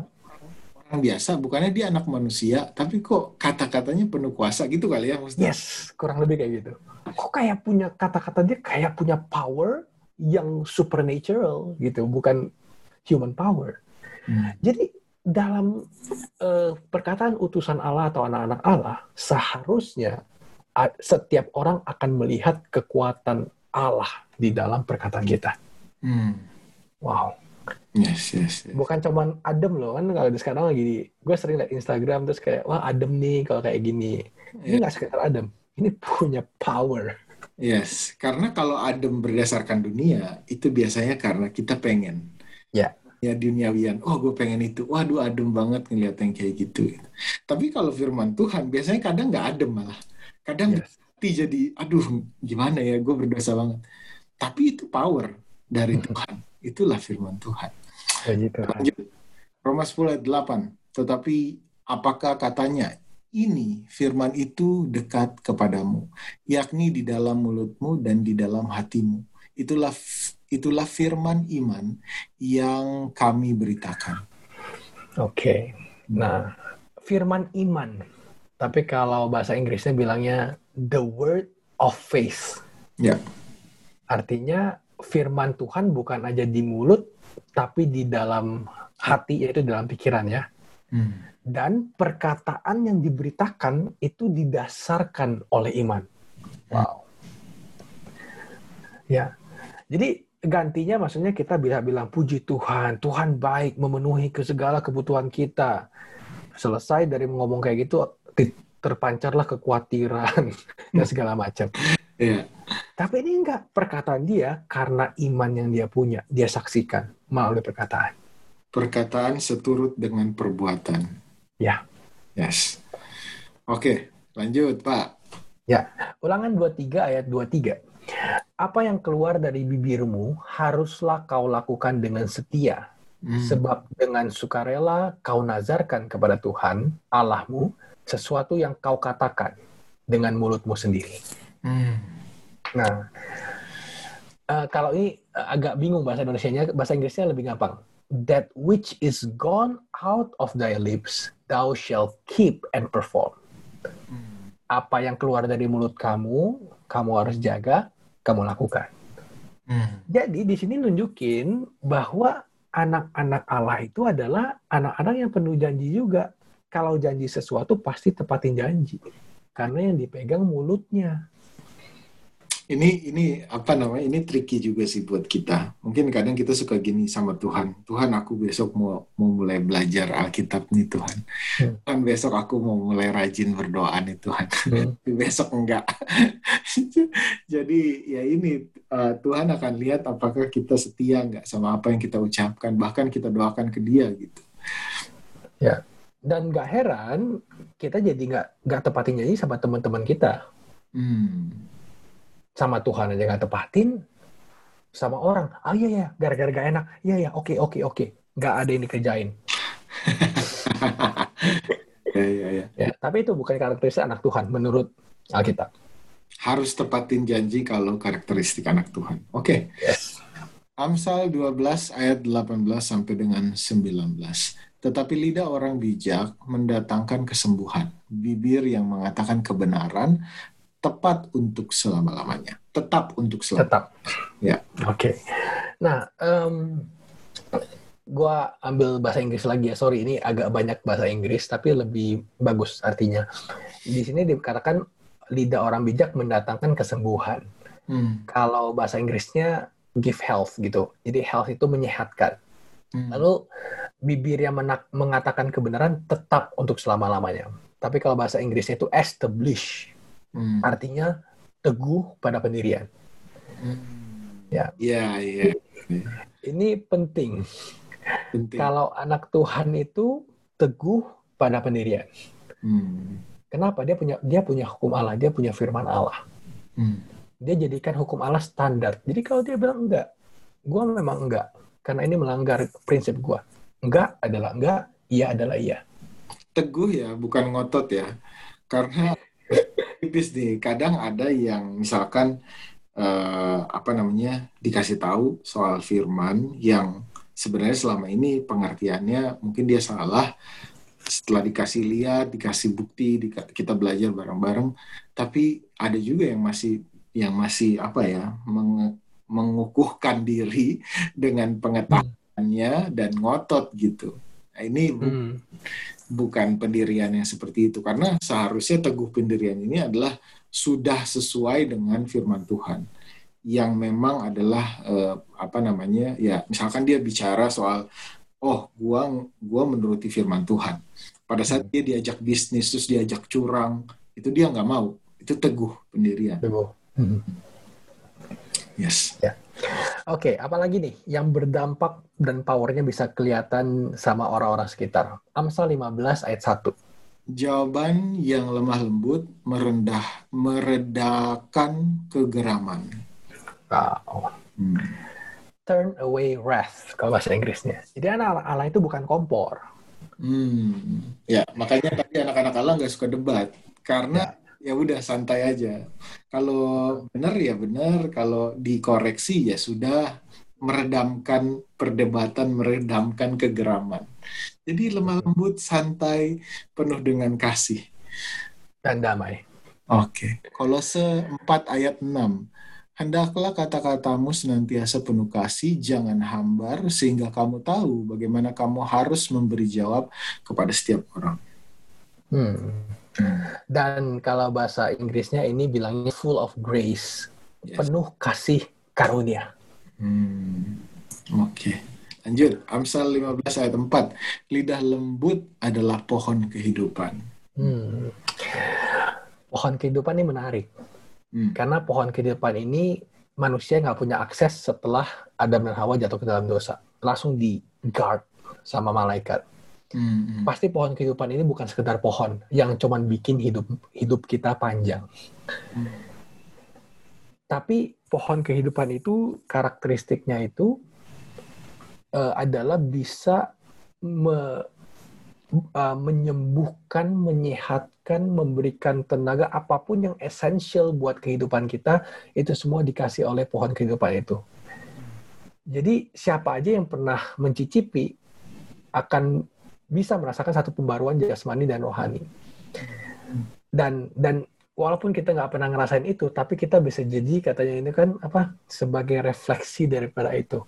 Orang biasa, bukannya dia anak manusia, tapi kok kata-katanya penuh kuasa gitu kali ya maksudnya? yes kurang lebih kayak gitu. Kok kayak punya kata-kata dia kayak punya power yang supernatural gitu, bukan human power. Hmm. Jadi dalam eh, perkataan utusan Allah atau anak-anak Allah, seharusnya setiap orang akan melihat kekuatan Allah di dalam perkataan kita. Hmm. Wow, Yes, yes, yes. bukan cuman adem loh kan kalau di sekarang lagi gue sering liat Instagram terus kayak wah adem nih kalau kayak gini. Ini nggak sekedar adem, ini punya power. Yes, karena kalau adem berdasarkan dunia, itu biasanya karena kita pengen. Ya. Ya duniawian, oh gue pengen itu, waduh adem banget ngeliat yang kayak gitu. Tapi kalau firman Tuhan, biasanya kadang nggak adem malah. Kadang Yes. hati jadi, aduh gimana ya, gue berdosa banget. Tapi itu power dari Tuhan. Itulah firman Tuhan. Begitu. Lanjut. Roma 10 ayat 8. Tetapi apakah katanya ini firman itu dekat kepadamu, yakni di dalam mulutmu dan di dalam hatimu. Itulah itulah firman iman yang kami beritakan. Oke. Nah, firman iman. Tapi kalau bahasa Inggrisnya bilangnya the word of faith. Ya. Artinya firman Tuhan bukan aja di mulut, tapi di dalam hati, yaitu dalam pikiran ya. Hmm. Dan perkataan yang diberitakan itu didasarkan oleh iman. Wow. Ya. Jadi gantinya maksudnya kita bisa bilang puji Tuhan, Tuhan baik memenuhi ke segala kebutuhan kita. Selesai dari ngomong kayak gitu terpancarlah kekhawatiran dan segala macam. Yeah. Tapi ini enggak perkataan dia karena iman yang dia punya, dia saksikan melalui perkataan. Perkataan seturut dengan perbuatan. Ya. Yes. Oke, lanjut, Pak. Ya, Ulangan 23 ayat 23. Apa yang keluar dari bibirmu haruslah kau lakukan dengan setia, hmm. sebab dengan sukarela kau nazarkan kepada Tuhan Allahmu sesuatu yang kau katakan dengan mulutmu sendiri. Hmm. Nah, uh, kalau ini uh, agak bingung bahasa Indonesia-nya, bahasa Inggrisnya lebih gampang. That which is gone out of thy lips, thou shalt keep and perform. Hmm. Apa yang keluar dari mulut kamu, kamu harus jaga, kamu lakukan. Hmm. Jadi di sini nunjukin bahwa anak-anak Allah itu adalah anak-anak yang penuh janji juga kalau janji sesuatu pasti tepatin janji karena yang dipegang mulutnya ini ini apa namanya ini tricky juga sih buat kita. Mungkin kadang kita suka gini sama Tuhan. Tuhan aku besok mau mau mulai belajar Alkitab nih Tuhan. Hmm. Tuhan besok aku mau mulai rajin berdoa nih Tuhan. Hmm. besok enggak. Jadi ya ini uh, Tuhan akan lihat apakah kita setia enggak sama apa yang kita ucapkan. Bahkan kita doakan ke Dia gitu. Ya. Dan gak heran kita jadi nggak nggak tepatin janji sama teman-teman kita. Hmm. Sama Tuhan aja nggak tepatin sama orang ah iya ya gara-gara gak enak iya ya oke oke oke nggak ada yang dikerjain ya, ya, ya. ya tapi itu bukan karakteristik anak Tuhan menurut Alkitab harus tepatin janji kalau karakteristik anak Tuhan oke okay. yes. Amsal 12 ayat 18 sampai dengan 19 tetapi lidah orang bijak mendatangkan kesembuhan. Bibir yang mengatakan kebenaran tepat untuk selama-lamanya. Tetap untuk selama. Tetap. Ya. Oke. Okay. Nah, um, gua ambil bahasa Inggris lagi ya. Sorry, ini agak banyak bahasa Inggris, tapi lebih bagus artinya. Di sini dikatakan lidah orang bijak mendatangkan kesembuhan. Hmm. Kalau bahasa Inggrisnya give health gitu. Jadi health itu menyehatkan. Hmm. Lalu bibir yang mengatakan kebenaran tetap untuk selama-lamanya. Tapi kalau bahasa Inggrisnya itu establish, hmm. artinya teguh pada pendirian. Hmm. Ya. Iya, iya. Ini penting. penting. Kalau anak Tuhan itu teguh pada pendirian. Hmm. Kenapa? Dia punya dia punya hukum Allah, dia punya firman Allah. Hmm. Dia jadikan hukum Allah standar. Jadi kalau dia bilang enggak, gua memang enggak karena ini melanggar prinsip gue. Enggak adalah enggak, iya adalah iya. Teguh ya, bukan ngotot ya. Karena tipis nih, kadang ada yang misalkan eh, apa namanya dikasih tahu soal firman yang sebenarnya selama ini pengertiannya mungkin dia salah. Setelah dikasih lihat, dikasih bukti, kita belajar bareng-bareng, tapi ada juga yang masih yang masih apa ya meng, mengukuhkan diri dengan pengetahuannya dan ngotot gitu. Nah, ini bu hmm. bukan pendirian yang seperti itu karena seharusnya teguh pendirian ini adalah sudah sesuai dengan firman Tuhan yang memang adalah eh, apa namanya ya misalkan dia bicara soal oh gua gua menuruti firman Tuhan pada saat hmm. dia diajak bisnis terus diajak curang itu dia nggak mau itu teguh pendirian teguh. Hmm. Yes. Ya. Oke, okay, apalagi nih yang berdampak dan powernya bisa kelihatan sama orang-orang sekitar. Amsal 15 ayat 1. Jawaban yang lemah lembut merendah meredakan kegeraman. Wow. Hmm. Turn away wrath kalau bahasa Inggrisnya. Jadi anak Allah itu bukan kompor. Hmm. Ya, makanya tadi anak-anak Allah nggak suka debat karena ya ya udah santai aja. Kalau benar ya benar, kalau dikoreksi ya sudah meredamkan perdebatan, meredamkan kegeraman. Jadi lemah lembut, santai, penuh dengan kasih dan damai. Oke. Okay. Kolose 4 ayat 6. Hendaklah kata-katamu senantiasa penuh kasih, jangan hambar, sehingga kamu tahu bagaimana kamu harus memberi jawab kepada setiap orang. Hmm. Dan kalau bahasa Inggrisnya ini bilangnya full of grace, yes. penuh kasih karunia. Hmm. Oke. Okay. Lanjut, Amsal 15 ayat 4. Lidah lembut adalah pohon kehidupan. Hmm. Pohon kehidupan ini menarik Hmm. Karena pohon kehidupan ini manusia nggak punya akses setelah Adam dan Hawa jatuh ke dalam dosa. Langsung di guard sama malaikat. Hmm. Pasti pohon kehidupan ini bukan sekedar pohon yang cuman bikin hidup hidup kita panjang. Hmm. Tapi pohon kehidupan itu karakteristiknya itu uh, adalah bisa me, uh, menyembuhkan, menyehatkan, memberikan tenaga apa pun yang esensial buat kehidupan kita, itu semua dikasih oleh pohon kehidupan itu. Jadi siapa aja yang pernah mencicipi akan bisa merasakan satu pembaruan jasmani dan rohani. Dan dan walaupun kita nggak pernah ngerasain itu, tapi kita bisa jadi katanya ini kan apa sebagai refleksi daripada itu.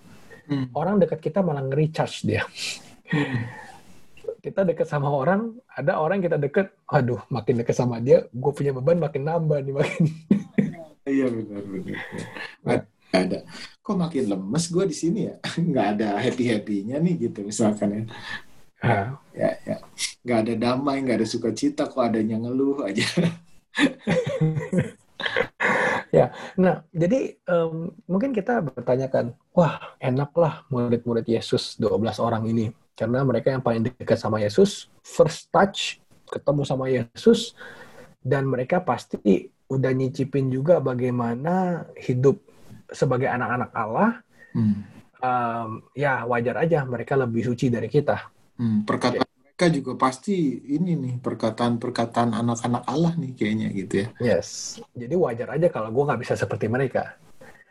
Hmm. Orang dekat kita malah nge-recharge dia. Hmm kita deket sama orang, ada orang kita deket, aduh makin deket sama dia, gue punya beban makin nambah nih makin. Iya benar benar. Nggak ada. Kok makin lemes gue di sini ya? Nggak ada happy happynya nih gitu misalkan ya. Ha. Ya ya. Nggak ada damai, nggak ada sukacita, kok adanya ngeluh aja. ya, nah jadi um, mungkin kita bertanyakan, wah enaklah murid-murid Yesus 12 orang ini karena mereka yang paling dekat sama Yesus, first touch ketemu sama Yesus, dan mereka pasti udah nyicipin juga bagaimana hidup sebagai anak-anak Allah. Hmm. Um, ya wajar aja mereka lebih suci dari kita. Hmm, perkataan ya. mereka juga pasti ini nih perkataan-perkataan anak-anak Allah nih kayaknya gitu ya. Yes. Jadi wajar aja kalau gue nggak bisa seperti mereka.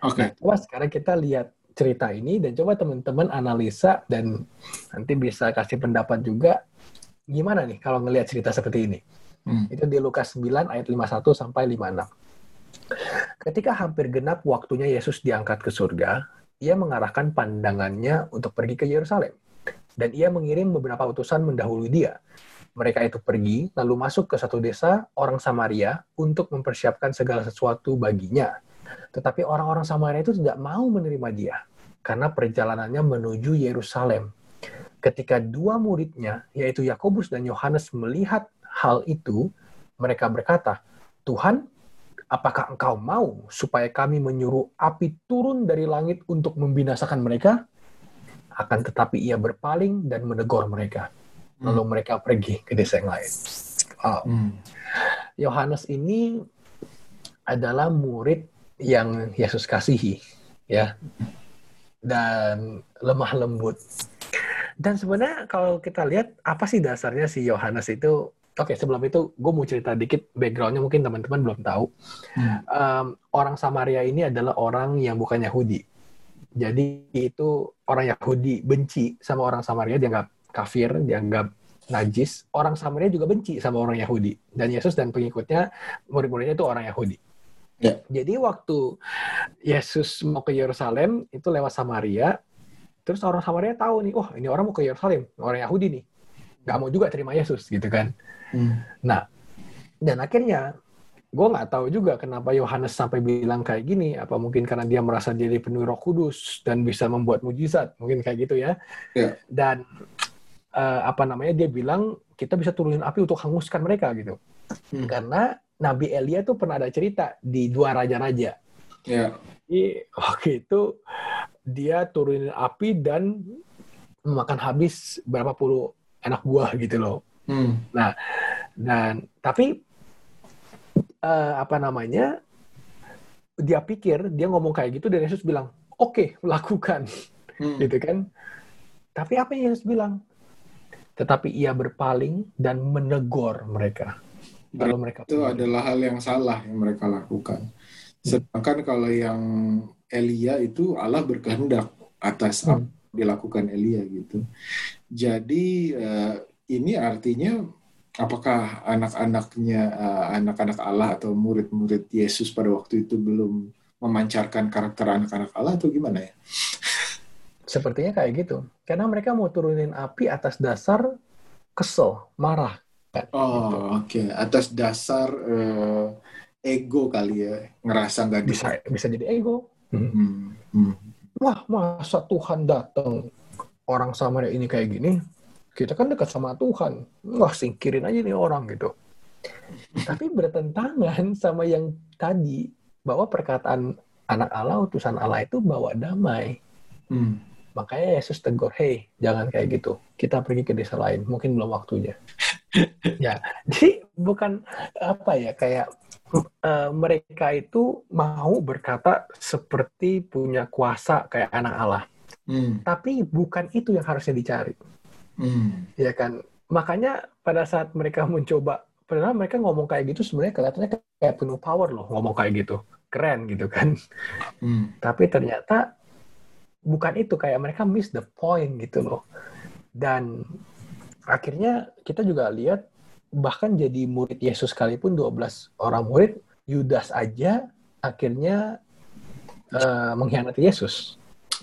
Oke. Okay. Nah, coba sekarang kita lihat cerita ini dan coba teman-teman analisa dan nanti bisa kasih pendapat juga gimana nih kalau ngelihat cerita seperti ini. Hmm. Itu di Lukas 9 ayat 51 sampai 56. Ketika hampir genap waktunya Yesus diangkat ke surga, ia mengarahkan pandangannya untuk pergi ke Yerusalem. Dan ia mengirim beberapa utusan mendahului dia. Mereka itu pergi, lalu masuk ke satu desa orang Samaria untuk mempersiapkan segala sesuatu baginya. Tetapi orang-orang Samaria itu tidak mau menerima dia karena perjalanannya menuju Yerusalem. Ketika dua muridnya, yaitu Yakobus dan Yohanes melihat hal itu, mereka berkata, "Tuhan, apakah engkau mau supaya kami menyuruh api turun dari langit untuk membinasakan mereka?" Akan tetapi ia berpaling dan menegur mereka. Lalu hmm. mereka pergi ke desa yang lain. Hmm. Yohanes ini adalah murid yang Yesus kasihi, ya dan lemah lembut. Dan sebenarnya kalau kita lihat apa sih dasarnya si Yohanes itu? Oke, sebelum itu gue mau cerita dikit backgroundnya mungkin teman-teman belum tahu. Hmm. Um, orang Samaria ini adalah orang yang bukan Yahudi. Jadi itu orang Yahudi benci sama orang Samaria dianggap kafir, dianggap najis. Orang Samaria juga benci sama orang Yahudi. Dan Yesus dan pengikutnya, murid-muridnya itu orang Yahudi. Yeah. Jadi waktu Yesus mau ke Yerusalem itu lewat Samaria, terus orang Samaria tahu nih, oh ini orang mau ke Yerusalem, orang Yahudi nih, nggak mau juga terima Yesus gitu kan. Hmm. Nah, dan akhirnya gue nggak tahu juga kenapa Yohanes sampai bilang kayak gini, apa mungkin karena dia merasa diri penuh Roh Kudus dan bisa membuat mujizat, mungkin kayak gitu ya. Yeah. Dan uh, apa namanya dia bilang kita bisa turunin api untuk hanguskan mereka gitu. Hmm. Karena Nabi Elia tuh pernah ada cerita di dua raja-raja. Yeah. Jadi waktu itu dia turunin api dan memakan habis berapa puluh anak buah gitu loh. Hmm. Nah, dan tapi uh, apa namanya? Dia pikir dia ngomong kayak gitu dan Yesus bilang, "Oke, okay, lakukan." Hmm. gitu kan. Tapi apa yang Yesus bilang? Tetapi ia berpaling dan menegur mereka. Kalau mereka itu punya. adalah hal yang salah yang mereka lakukan. Sedangkan kalau yang Elia itu Allah berkehendak atas hmm. apa dilakukan Elia gitu. Jadi uh, ini artinya apakah anak-anaknya uh, anak-anak Allah atau murid-murid Yesus pada waktu itu belum memancarkan karakter anak-anak Allah atau gimana ya? Sepertinya kayak gitu. Karena mereka mau turunin api atas dasar kesel, marah. Kan? Oh, gitu. oke. Okay. Atas dasar uh, ego kali ya, ngerasa nggak bisa bisa jadi ego. Hmm. Hmm. Hmm. Wah, masa Tuhan datang orang Samaria ini kayak gini? Kita kan dekat sama Tuhan. Wah, singkirin aja nih orang gitu. Tapi bertentangan sama yang tadi bahwa perkataan anak Allah, utusan Allah itu bawa damai. Hmm. Makanya Yesus tegur, hei jangan kayak gitu. Kita pergi ke desa lain. Mungkin belum waktunya. ya, jadi bukan apa ya kayak uh, mereka itu mau berkata seperti punya kuasa kayak anak Allah. Hmm. Tapi bukan itu yang harusnya dicari. Hmm. Ya kan? Makanya pada saat mereka mencoba, padahal mereka ngomong kayak gitu sebenarnya kelihatannya kayak penuh power loh ngomong kayak gitu. Keren gitu kan. Hmm. Tapi ternyata bukan itu kayak mereka miss the point gitu loh dan akhirnya kita juga lihat bahkan jadi murid Yesus sekalipun 12 orang murid Yudas aja akhirnya uh, mengkhianati Yesus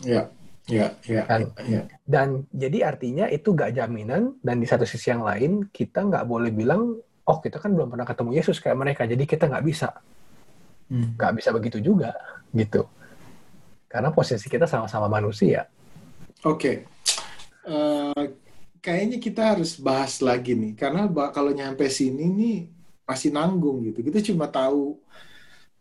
ya ya ya, dan, ya dan jadi artinya itu gak jaminan dan di satu sisi yang lain kita nggak boleh bilang oh kita kan belum pernah ketemu Yesus kayak mereka jadi kita nggak bisa hmm. nggak hmm. bisa begitu juga gitu karena posisi kita sama-sama manusia. Oke. Okay. Uh, eh, kayaknya kita harus bahas lagi nih. Karena kalau nyampe sini nih masih nanggung gitu. Kita cuma tahu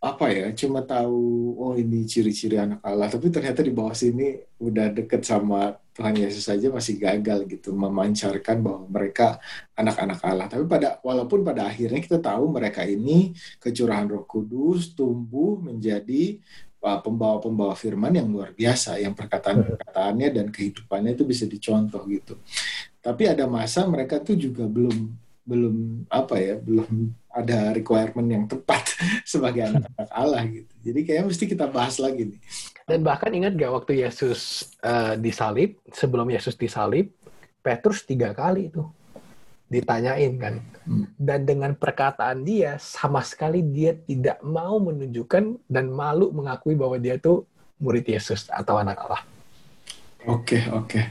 apa ya cuma tahu oh ini ciri-ciri anak Allah tapi ternyata di bawah sini udah deket sama Tuhan Yesus saja masih gagal gitu memancarkan bahwa mereka anak-anak Allah tapi pada walaupun pada akhirnya kita tahu mereka ini kecurahan Roh Kudus tumbuh menjadi pembawa-pembawa firman yang luar biasa yang perkataan-perkataannya dan kehidupannya itu bisa dicontoh gitu. Tapi ada masa mereka tuh juga belum belum apa ya belum ada requirement yang tepat sebagai anak-anak Allah gitu. Jadi kayaknya mesti kita bahas lagi nih. Dan bahkan ingat gak waktu Yesus uh, disalib sebelum Yesus disalib Petrus tiga kali itu ditanyain kan. Hmm. Dan dengan perkataan dia sama sekali dia tidak mau menunjukkan dan malu mengakui bahwa dia tuh murid Yesus atau anak Allah. Oke, okay, oke. Okay.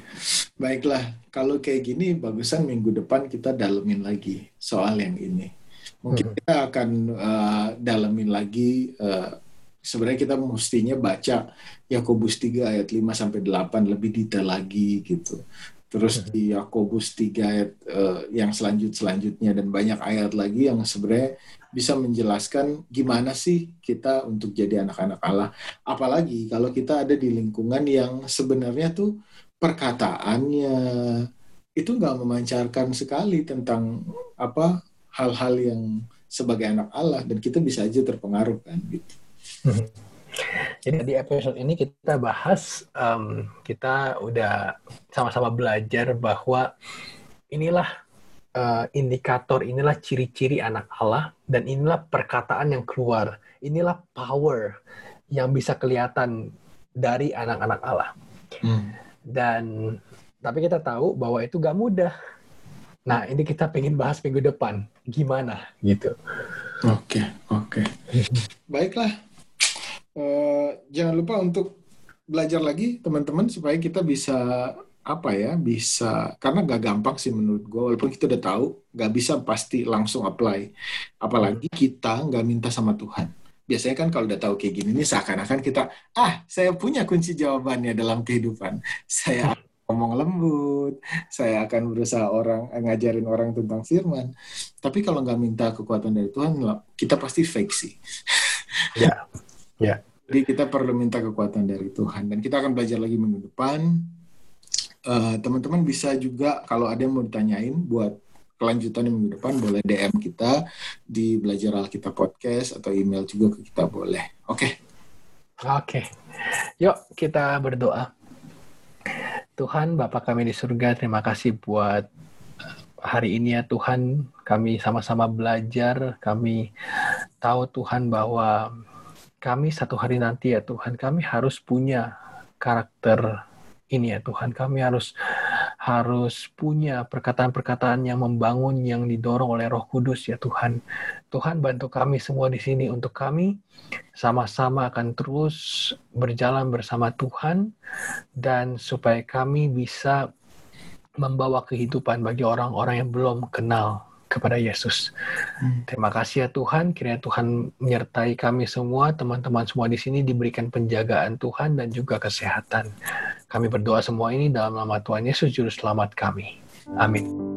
Baiklah, kalau kayak gini bagusan minggu depan kita dalemin lagi soal yang ini. Mungkin hmm. kita akan uh, dalemin lagi uh, sebenarnya kita mestinya baca Yakobus 3 ayat 5 sampai 8 lebih detail lagi gitu. Terus di Yakobus 3 ayat uh, yang selanjut selanjutnya dan banyak ayat lagi yang sebenarnya bisa menjelaskan gimana sih kita untuk jadi anak-anak Allah. Apalagi kalau kita ada di lingkungan yang sebenarnya tuh perkataannya itu nggak memancarkan sekali tentang apa hal-hal yang sebagai anak Allah dan kita bisa aja terpengaruh kan gitu. Jadi di episode ini kita bahas, um, kita udah sama-sama belajar bahwa inilah uh, indikator, inilah ciri-ciri anak Allah, dan inilah perkataan yang keluar, inilah power yang bisa kelihatan dari anak-anak Allah. Hmm. Dan tapi kita tahu bahwa itu gak mudah. Nah ini kita pengen bahas minggu depan, gimana gitu. Oke, okay, oke. Okay. Baiklah, uh, jangan lupa untuk belajar lagi teman-teman supaya kita bisa apa ya bisa karena gak gampang sih menurut gue walaupun kita udah tahu gak bisa pasti langsung apply. Apalagi kita nggak minta sama Tuhan. Biasanya kan kalau udah tahu kayak gini ini seakan-akan kita ah saya punya kunci jawabannya dalam kehidupan. Saya ngomong lembut saya akan berusaha orang ngajarin orang tentang firman. Tapi kalau nggak minta kekuatan dari Tuhan kita pasti fake sih. Ya Ya. Jadi kita perlu minta kekuatan dari Tuhan. Dan kita akan belajar lagi minggu depan. Eh, teman-teman bisa juga kalau ada yang mau ditanyain buat kelanjutan minggu depan boleh DM kita di belajar Alkitab podcast atau email juga ke kita boleh. Oke. Okay. Oke. Okay. Yuk kita berdoa. Tuhan Bapa kami di surga, terima kasih buat hari ini ya Tuhan. Kami sama-sama belajar, kami tahu Tuhan bahwa kami satu hari nanti ya Tuhan, kami harus punya karakter ini ya Tuhan. Kami harus harus punya perkataan-perkataan yang membangun, yang didorong oleh Roh Kudus ya Tuhan. Tuhan bantu kami semua di sini untuk kami sama-sama akan terus berjalan bersama Tuhan dan supaya kami bisa membawa kehidupan bagi orang-orang yang belum kenal kepada Yesus. Hmm. Terima kasih ya Tuhan, kiranya Tuhan menyertai kami semua, teman-teman semua di sini diberikan penjagaan Tuhan dan juga kesehatan. Kami berdoa semua ini dalam nama Tuhan Yesus Juru Selamat kami. Amin.